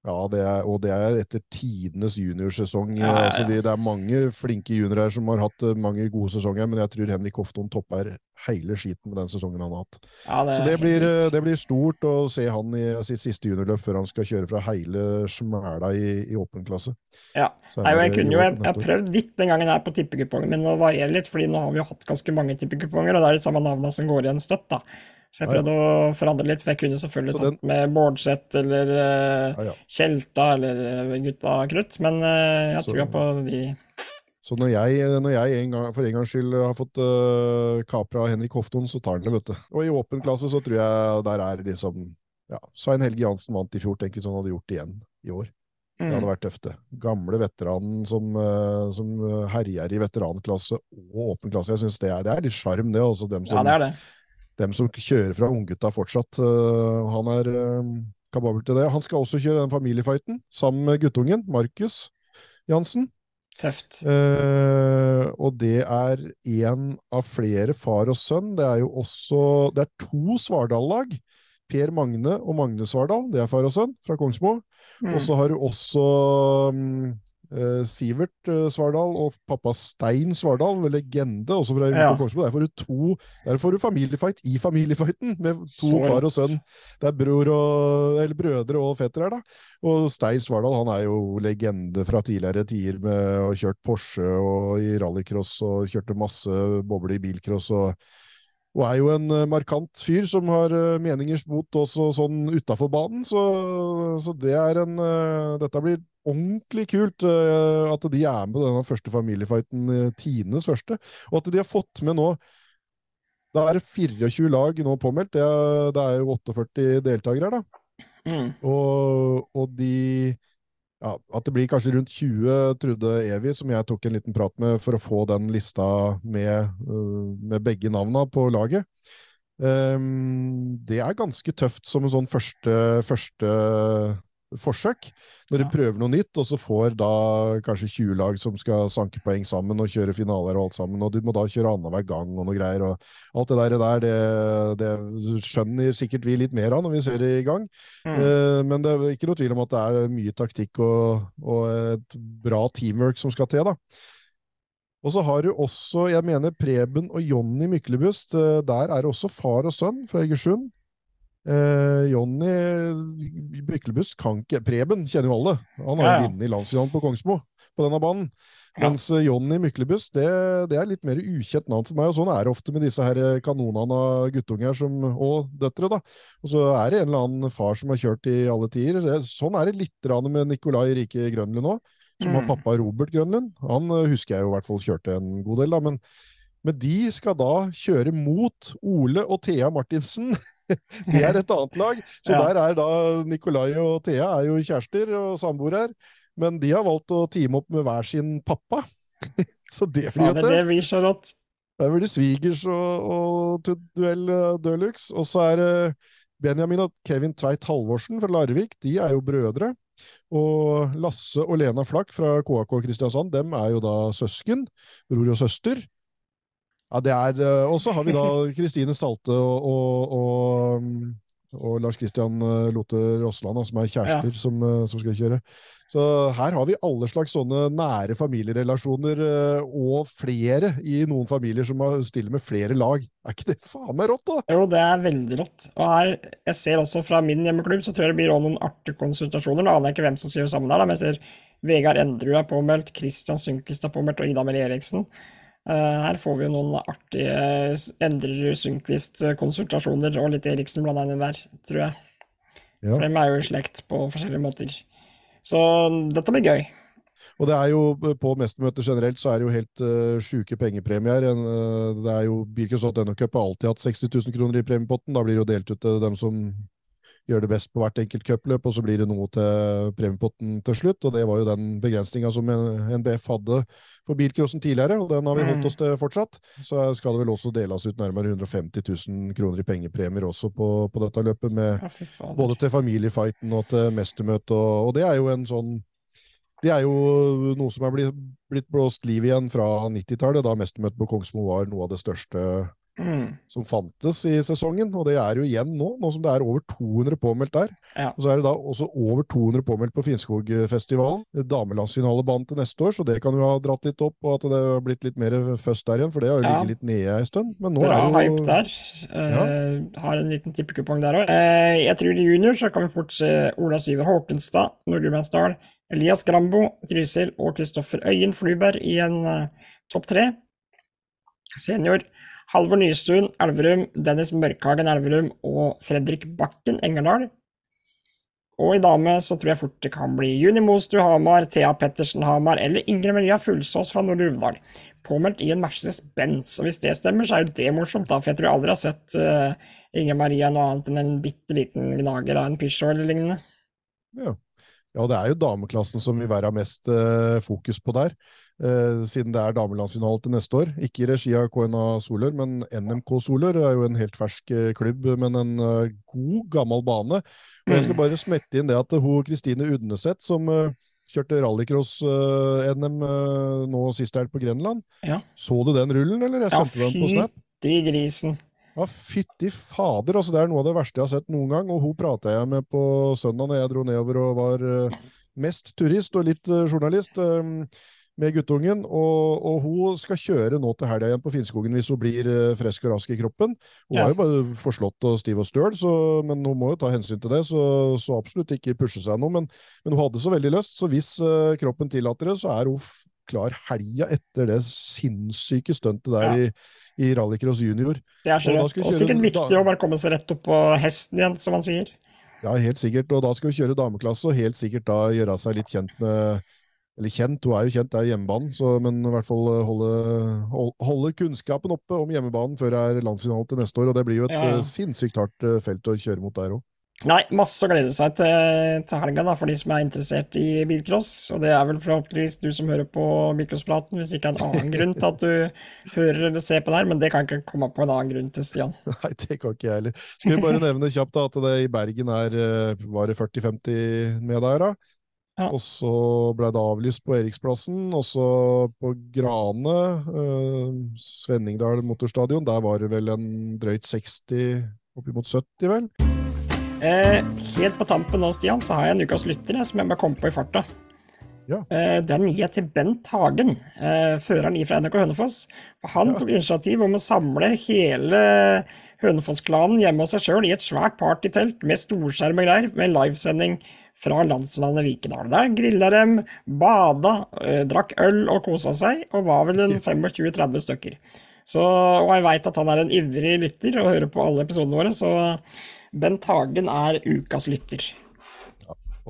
Ja, det er, og det er etter tidenes juniorsesong. Ja, ja, Altså, ja. Altså, det er mange flinke juniorer som har hatt eh, mange gode sesonger, men jeg tror Henrik Hofton topper hele skiten med den sesongen han har hatt. Ja, det Så det blir, eh, det blir stort å se han i sitt siste juniorløp før han skal kjøre fra hele smæla i, i åpen klasse. Ja. Nei, jeg kunne jo, jeg, prøvd litt den gangen her på tippekupongen min å variere litt, fordi nå har vi jo hatt ganske mange tippekuponger, og det er de samme navna som går igjen støtt, da. Så jeg prøvde å forandre litt, for jeg kunne selvfølgelig den- tatt med Bårdseth eller uh, Ja. Tjelta eller eh, Gutta Krutt, men uh, jeg Så- tror på de Så når jeg, når jeg en gang, for en gangs skyld har fått uh, kapra Henrik Hofton, så tar han det, vet du. Og i åpen klasse så tror jeg der er liksom ja, Svein Helge Jansen vant i fjor, tenker jeg, så han hadde gjort det igjen i år. Det mm. hadde vært tøft, det. Gamle veteranen som, som herjer i veteranklasse og åpen klasse. Jeg synes det det er litt sjarm, det. Altså, dem, som, Ja, det er det. Dem som kjører fra unggutta fortsatt. eh, han er uh, kapabel til det. Han skal også kjøre den familiefighten sammen med guttungen, Markus Jansen. Tøft. Eh, og det er én av flere far og sønn. Det er jo også Det er to Svardal-lag. Per Magne og Magne Svardal, det er far og sønn fra Kongsmo. Mm. Og så har du også eh, Sivert eh, Svardal og pappa Stein Svardal, legende også fra Ja. Kongsberg. Der får du to Der får du familiefight i familiefighten, med to Så far og sønn. Det er bror og, eller brødre og fetter her, da. Og Stein Svardal han er jo legende fra tidligere tider med å kjørt Porsche og i rallycross og kjørte masse boble i bilcross. og og er jo en eh, markant fyr som har eh, meninger mot også sånn utafor banen, så, så det er en eh, Dette blir ordentlig kult at de er med på denne første familiefighten, Tines første. Og at de har fått med nå Da er det 24 lag nå påmeldt. Det er, det er jo 48 deltakere her, da. Mm. Og, og de ja, at det blir kanskje rundt 20, Trude Evi, som jeg tok en liten prat med for å få den lista med, uh, med begge navna på laget. Um, det er ganske tøft som en sånn første, første forsøk. Når Ja. de prøver noe nytt, og så får da kanskje 20 lag som skal sanke poeng sammen og kjøre finaler og alt sammen, og du må da kjøre annenhver gang og noe greier. og Alt det der, der det, det skjønner sikkert vi litt mer av når vi ser det i gang. Mm. Eh, men det er ikke noe tvil om at det er mye taktikk og, og et bra teamwork som skal til, da. Og så har du også, jeg mener, Preben og Jonny Myklebust. eh, Der er det også far og sønn fra Egersund. Eh, Jonny Myklebust kan ikke Preben kjenner jo alle. Han har jo Ja, ja. vunnet landsfinalen på Kongsmo på denne banen. Ja. Mens eh, Jonny Myklebust, det, det er litt mer ukjent navn for meg. Og sånn er det ofte med disse her eh, kanonene av guttunger som, og døtre. da. Og så er det en eller annen far som har kjørt i alle tider. Det, sånn er det litt med Nikolai Rike Grønlund òg, som har Mm. pappa Robert Grønlund. Han eh, husker jeg jo i hvert fall kjørte en god del, da. Men, men de skal da kjøre mot Ole og Thea Martinsen. Det er et annet lag. Så Ja. der er da Nikolai og Thea er jo kjærester og samboere her. Men de har valgt å teame opp med hver sin pappa. Så det blir jo tøft. det blir så rått. Der blir det svigers og, og duell uh, Deluxe. Og så er det Benjamin og Kevin Tveit Halvorsen fra Larvik. De er jo brødre. Og Lasse og Lena Flakk fra KAK Kristiansand, dem er jo da søsken. Bror og søster. Ja, det er uh, Og så har vi da Kristine Salte og, og, og, um, og Lars Kristian uh, Lote Rossland, som er kjærester, som, uh, som skal kjøre. Så her har vi alle slags sånne nære familierelasjoner, eh, og flere i noen familier som har- stiller med flere lag. Er ikke det faen meg rått, da? Jo, det er veldig rått. Og her, jeg ser også fra min hjemmeklubb, så tror jeg det blir noen artige konsultasjoner. Da aner jeg ikke hvem som skriver sammen der, da, men jeg ser Vegard Endrud er påmeldt, Christian Sundquist er påmeldt, og Ida Melle Eriksen. Eh, her får vi noen artige Endre Sundquist-konsultasjoner og litt Eriksen blanda inn der, tror jeg. Ja. For dem er jo i slekt på forskjellige måter. Så dette blir gøy. Og det er jo på mestermøter generelt så er det jo helt uh, sjuke pengepremier. En, uh, det er jo Birkensdott Cup har alltid hatt 60 000 kroner i premiepotten. Da blir det jo delt ut til dem som gjør det best på hvert enkelt cupløp, og så blir det noe til premiepotten til slutt. Og det var jo den begrensninga som NBF hadde for bilcrossen tidligere, og den har vi holdt oss til fortsatt. Så skal det vel også deles ut nærmere 150 000 kroner i pengepremier også på, på dette løpet, med Ja, både til familiefighten og til mestermøtet, og, og det er jo en sånn det er jo noe som er blitt, blitt blåst liv igjen fra 90-tallet, da mestermøtet på Kongsmo var noe av det største Mm. som fantes i sesongen, og det er jo igjen nå, nå som det er over 200 påmeldt der. Ja. Og så er det da også over 200 påmeldt på Finnskogfestivalen. Damelandsfinalebanen til neste år, så det kan jo ha dratt litt opp, og at det har blitt litt mer først der igjen, for det har jo Ja. ligget litt nede en stund. Men nå Bra er det jo hype der. Eh, Har en liten tippekupong der òg. jeg tror i junior så kan vi fort se Ola Syver Håkenstad, Nord-Gudbrandsdal, Elias Grambo, Trysil og Kristoffer Øyen Fluberg i en uh, topp tre. Senior Halvor Nystuen Elverum, Dennis Mørkhagen Elverum og Fredrik Bakken Engerdal. Og i dame så tror jeg fort det kan bli Juni Mostu Hamar, Thea Pettersen Hamar eller Ingrid Maria Fullsås fra Nord-Uvdal. Påmeldt i en Mercedes-Benz. Og hvis det stemmer, så er jo det morsomt, da, for jeg tror jeg aldri har sett uh, Ingrid Maria noe annet enn en bitte liten gnager av en pysjå eller lignende. Ja. ja, det er jo dameklassen som vil være mest uh, fokus på der, eh, siden det er damelandsfinale til neste år. Ikke i regi av KNA Solør, men NMK Solør er jo en helt fersk eh, klubb, men en eh, god, gammel bane. Og jeg skal bare smette inn det at hun Kristine Udneseth, som eh, kjørte rallycross-NM nå sist her på Grenland, Ja. så du den rullen, eller? Jeg Ja, sendte den på Snap. fytti grisen. Ja, fytti fader, altså det er noe av det verste jeg har sett noen gang, og hun prata jeg med på søndag når jeg dro nedover og var mest turist og litt journalist eh, med guttungen, og, og hun skal kjøre nå til helga igjen på Finnskogen hvis hun blir eh, frisk og rask i kroppen. Hun Ja. er jo bare forslått og stiv og støl, så, men hun må jo ta hensyn til det, så, så absolutt ikke pushe seg noe, men, men hun hadde så veldig lyst, så hvis uh, kroppen tillater det, så er hun klar helga etter det sinnssyke stuntet der Ja. i, i rallycross junior. Det er så Og Og sikkert viktig å bare komme seg rett opp på hesten igjen, som han sier. Ja, helt sikkert. Og da skal hun kjøre dameklasse, og helt sikkert da gjøre seg litt kjent med Eller kjent, hun er jo kjent, det er hjemmebanen, så, men i hvert fall holde, hold- holde kunnskapen oppe om hjemmebanen før det er landsfinale til neste år. Og det blir jo et Ja, eh, sinnssykt hardt eh, felt å kjøre mot der òg. Nei, masse å glede seg til, til helga da, for de som er interessert i bilcross. Og det er vel forhåpentligvis du som hører på Bilcrosspraten, hvis ikke en annen grunn til at du hører eller ser på det her, men det kan ikke komme på en annen grunn til, Stian. Nei, det kan ikke jeg heller. Skal vi bare nevne kjapt da, at det i Bergen er eh, var det 40-50 med der, da. Ja. Og så ble det avlyst på Eriksplassen, og så på Grane, eh, Svenningdal motorstadion, der var det vel en drøyt 60, oppimot 70 vel? Eh, helt på tampen nå, Stian, så har jeg en ukas lytter som jeg bare kom på i farta. Ja. Eh, den gir til Bent Hagen, eh, føreren i fra NRK Hønefoss. Han Han tok initiativ om å samle hele Hønefoss-klanen hjemme hos seg sjøl i et svært partytelt med storskjerm og greier, med livesending fra landslandet Vikedal. Der grilla dem, bada, eh, drakk øl og kosa seg, og var vel en 25-30 stykker. Så, og jeg veit at han er en ivrig lytter og hører på alle episodene våre, så Bent Hagen er ukas lytter.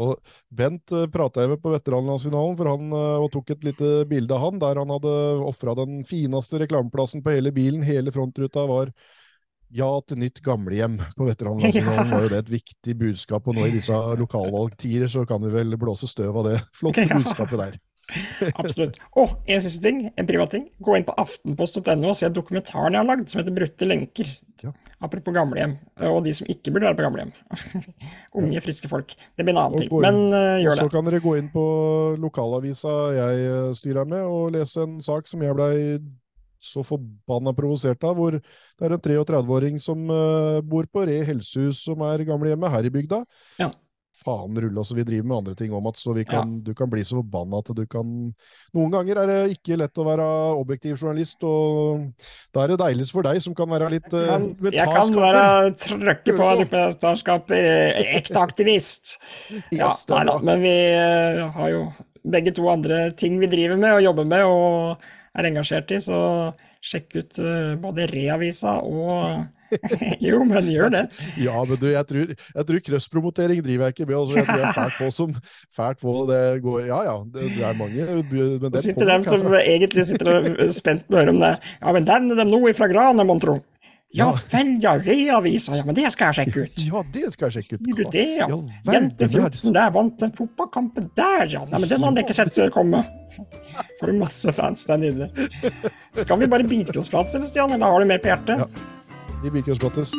Og Bent uh, prata jeg med på veteranlandsfinalen, for han eh, tok et lite bilde av han, der han hadde ofra den fineste reklameplassen på hele bilen. Hele frontruta var ja til nytt gamlehjem. På veteranlandsfinalen var jo det et viktig budskap, og nå i disse lokalvalgtider så kan vi vel blåse støv av det flotte Ja. budskapet der. Absolutt. Og en siste ting, en privat ting. Gå inn på aftenpost.no og se dokumentaren jeg har lagd som heter Brutte lenker. Ja. Apropos gamlehjem, og de som ikke burde være på gamlehjem. Unge, friske folk. Det blir en annen ting, men uh, gjør det. så kan dere gå inn på lokalavisa jeg eh, styrer med, og lese en sak som jeg blei så forbanna provosert av, hvor det er en 33-åring som eh, bor på Re helsehus, som er gamlehjemmet her i bygda. Ja. Faen rulle, altså. Vi driver med andre ting om at så vi kan, du kan bli så forbanna at du kan Noen ganger er det ikke lett å være objektiv journalist, og da er det deiligst for deg som kan være litt uh, Kan, jeg kan bare trykke på dokumentarskaper. eh, Ekte aktivist. Ja, Yes, nei da, men vi har jo begge to andre ting vi driver med og jobber med og er engasjert i, så sjekk ut eh, både Reavisa og Jo, men gjør det. Ja, men du, jeg tror, jeg tror crosspromotering driver jeg ikke med. Altså, jeg tror jeg er fælt på som fælt på det går Ja ja, det, det er mange men det sitter dem som egentlig sitter og er spent på å høre om det. Ja, men nevner dem nå ifra Grane, mon tro? Ja Ja. vel, ja, Reavisa, ja, men det skal jeg sjekke ut. Ja, det skal jeg sjekke ut. Sier du det, ja? ja Jente er 14 der vant den fotballkampen der, ja. Nei, men den hadde jeg ikke sett komme. Får du masse fans der nydelig. Skal vi bare bite oss prat, eller Stian, eller har du mer på hjertet? Ja. I Bilkjøsprates.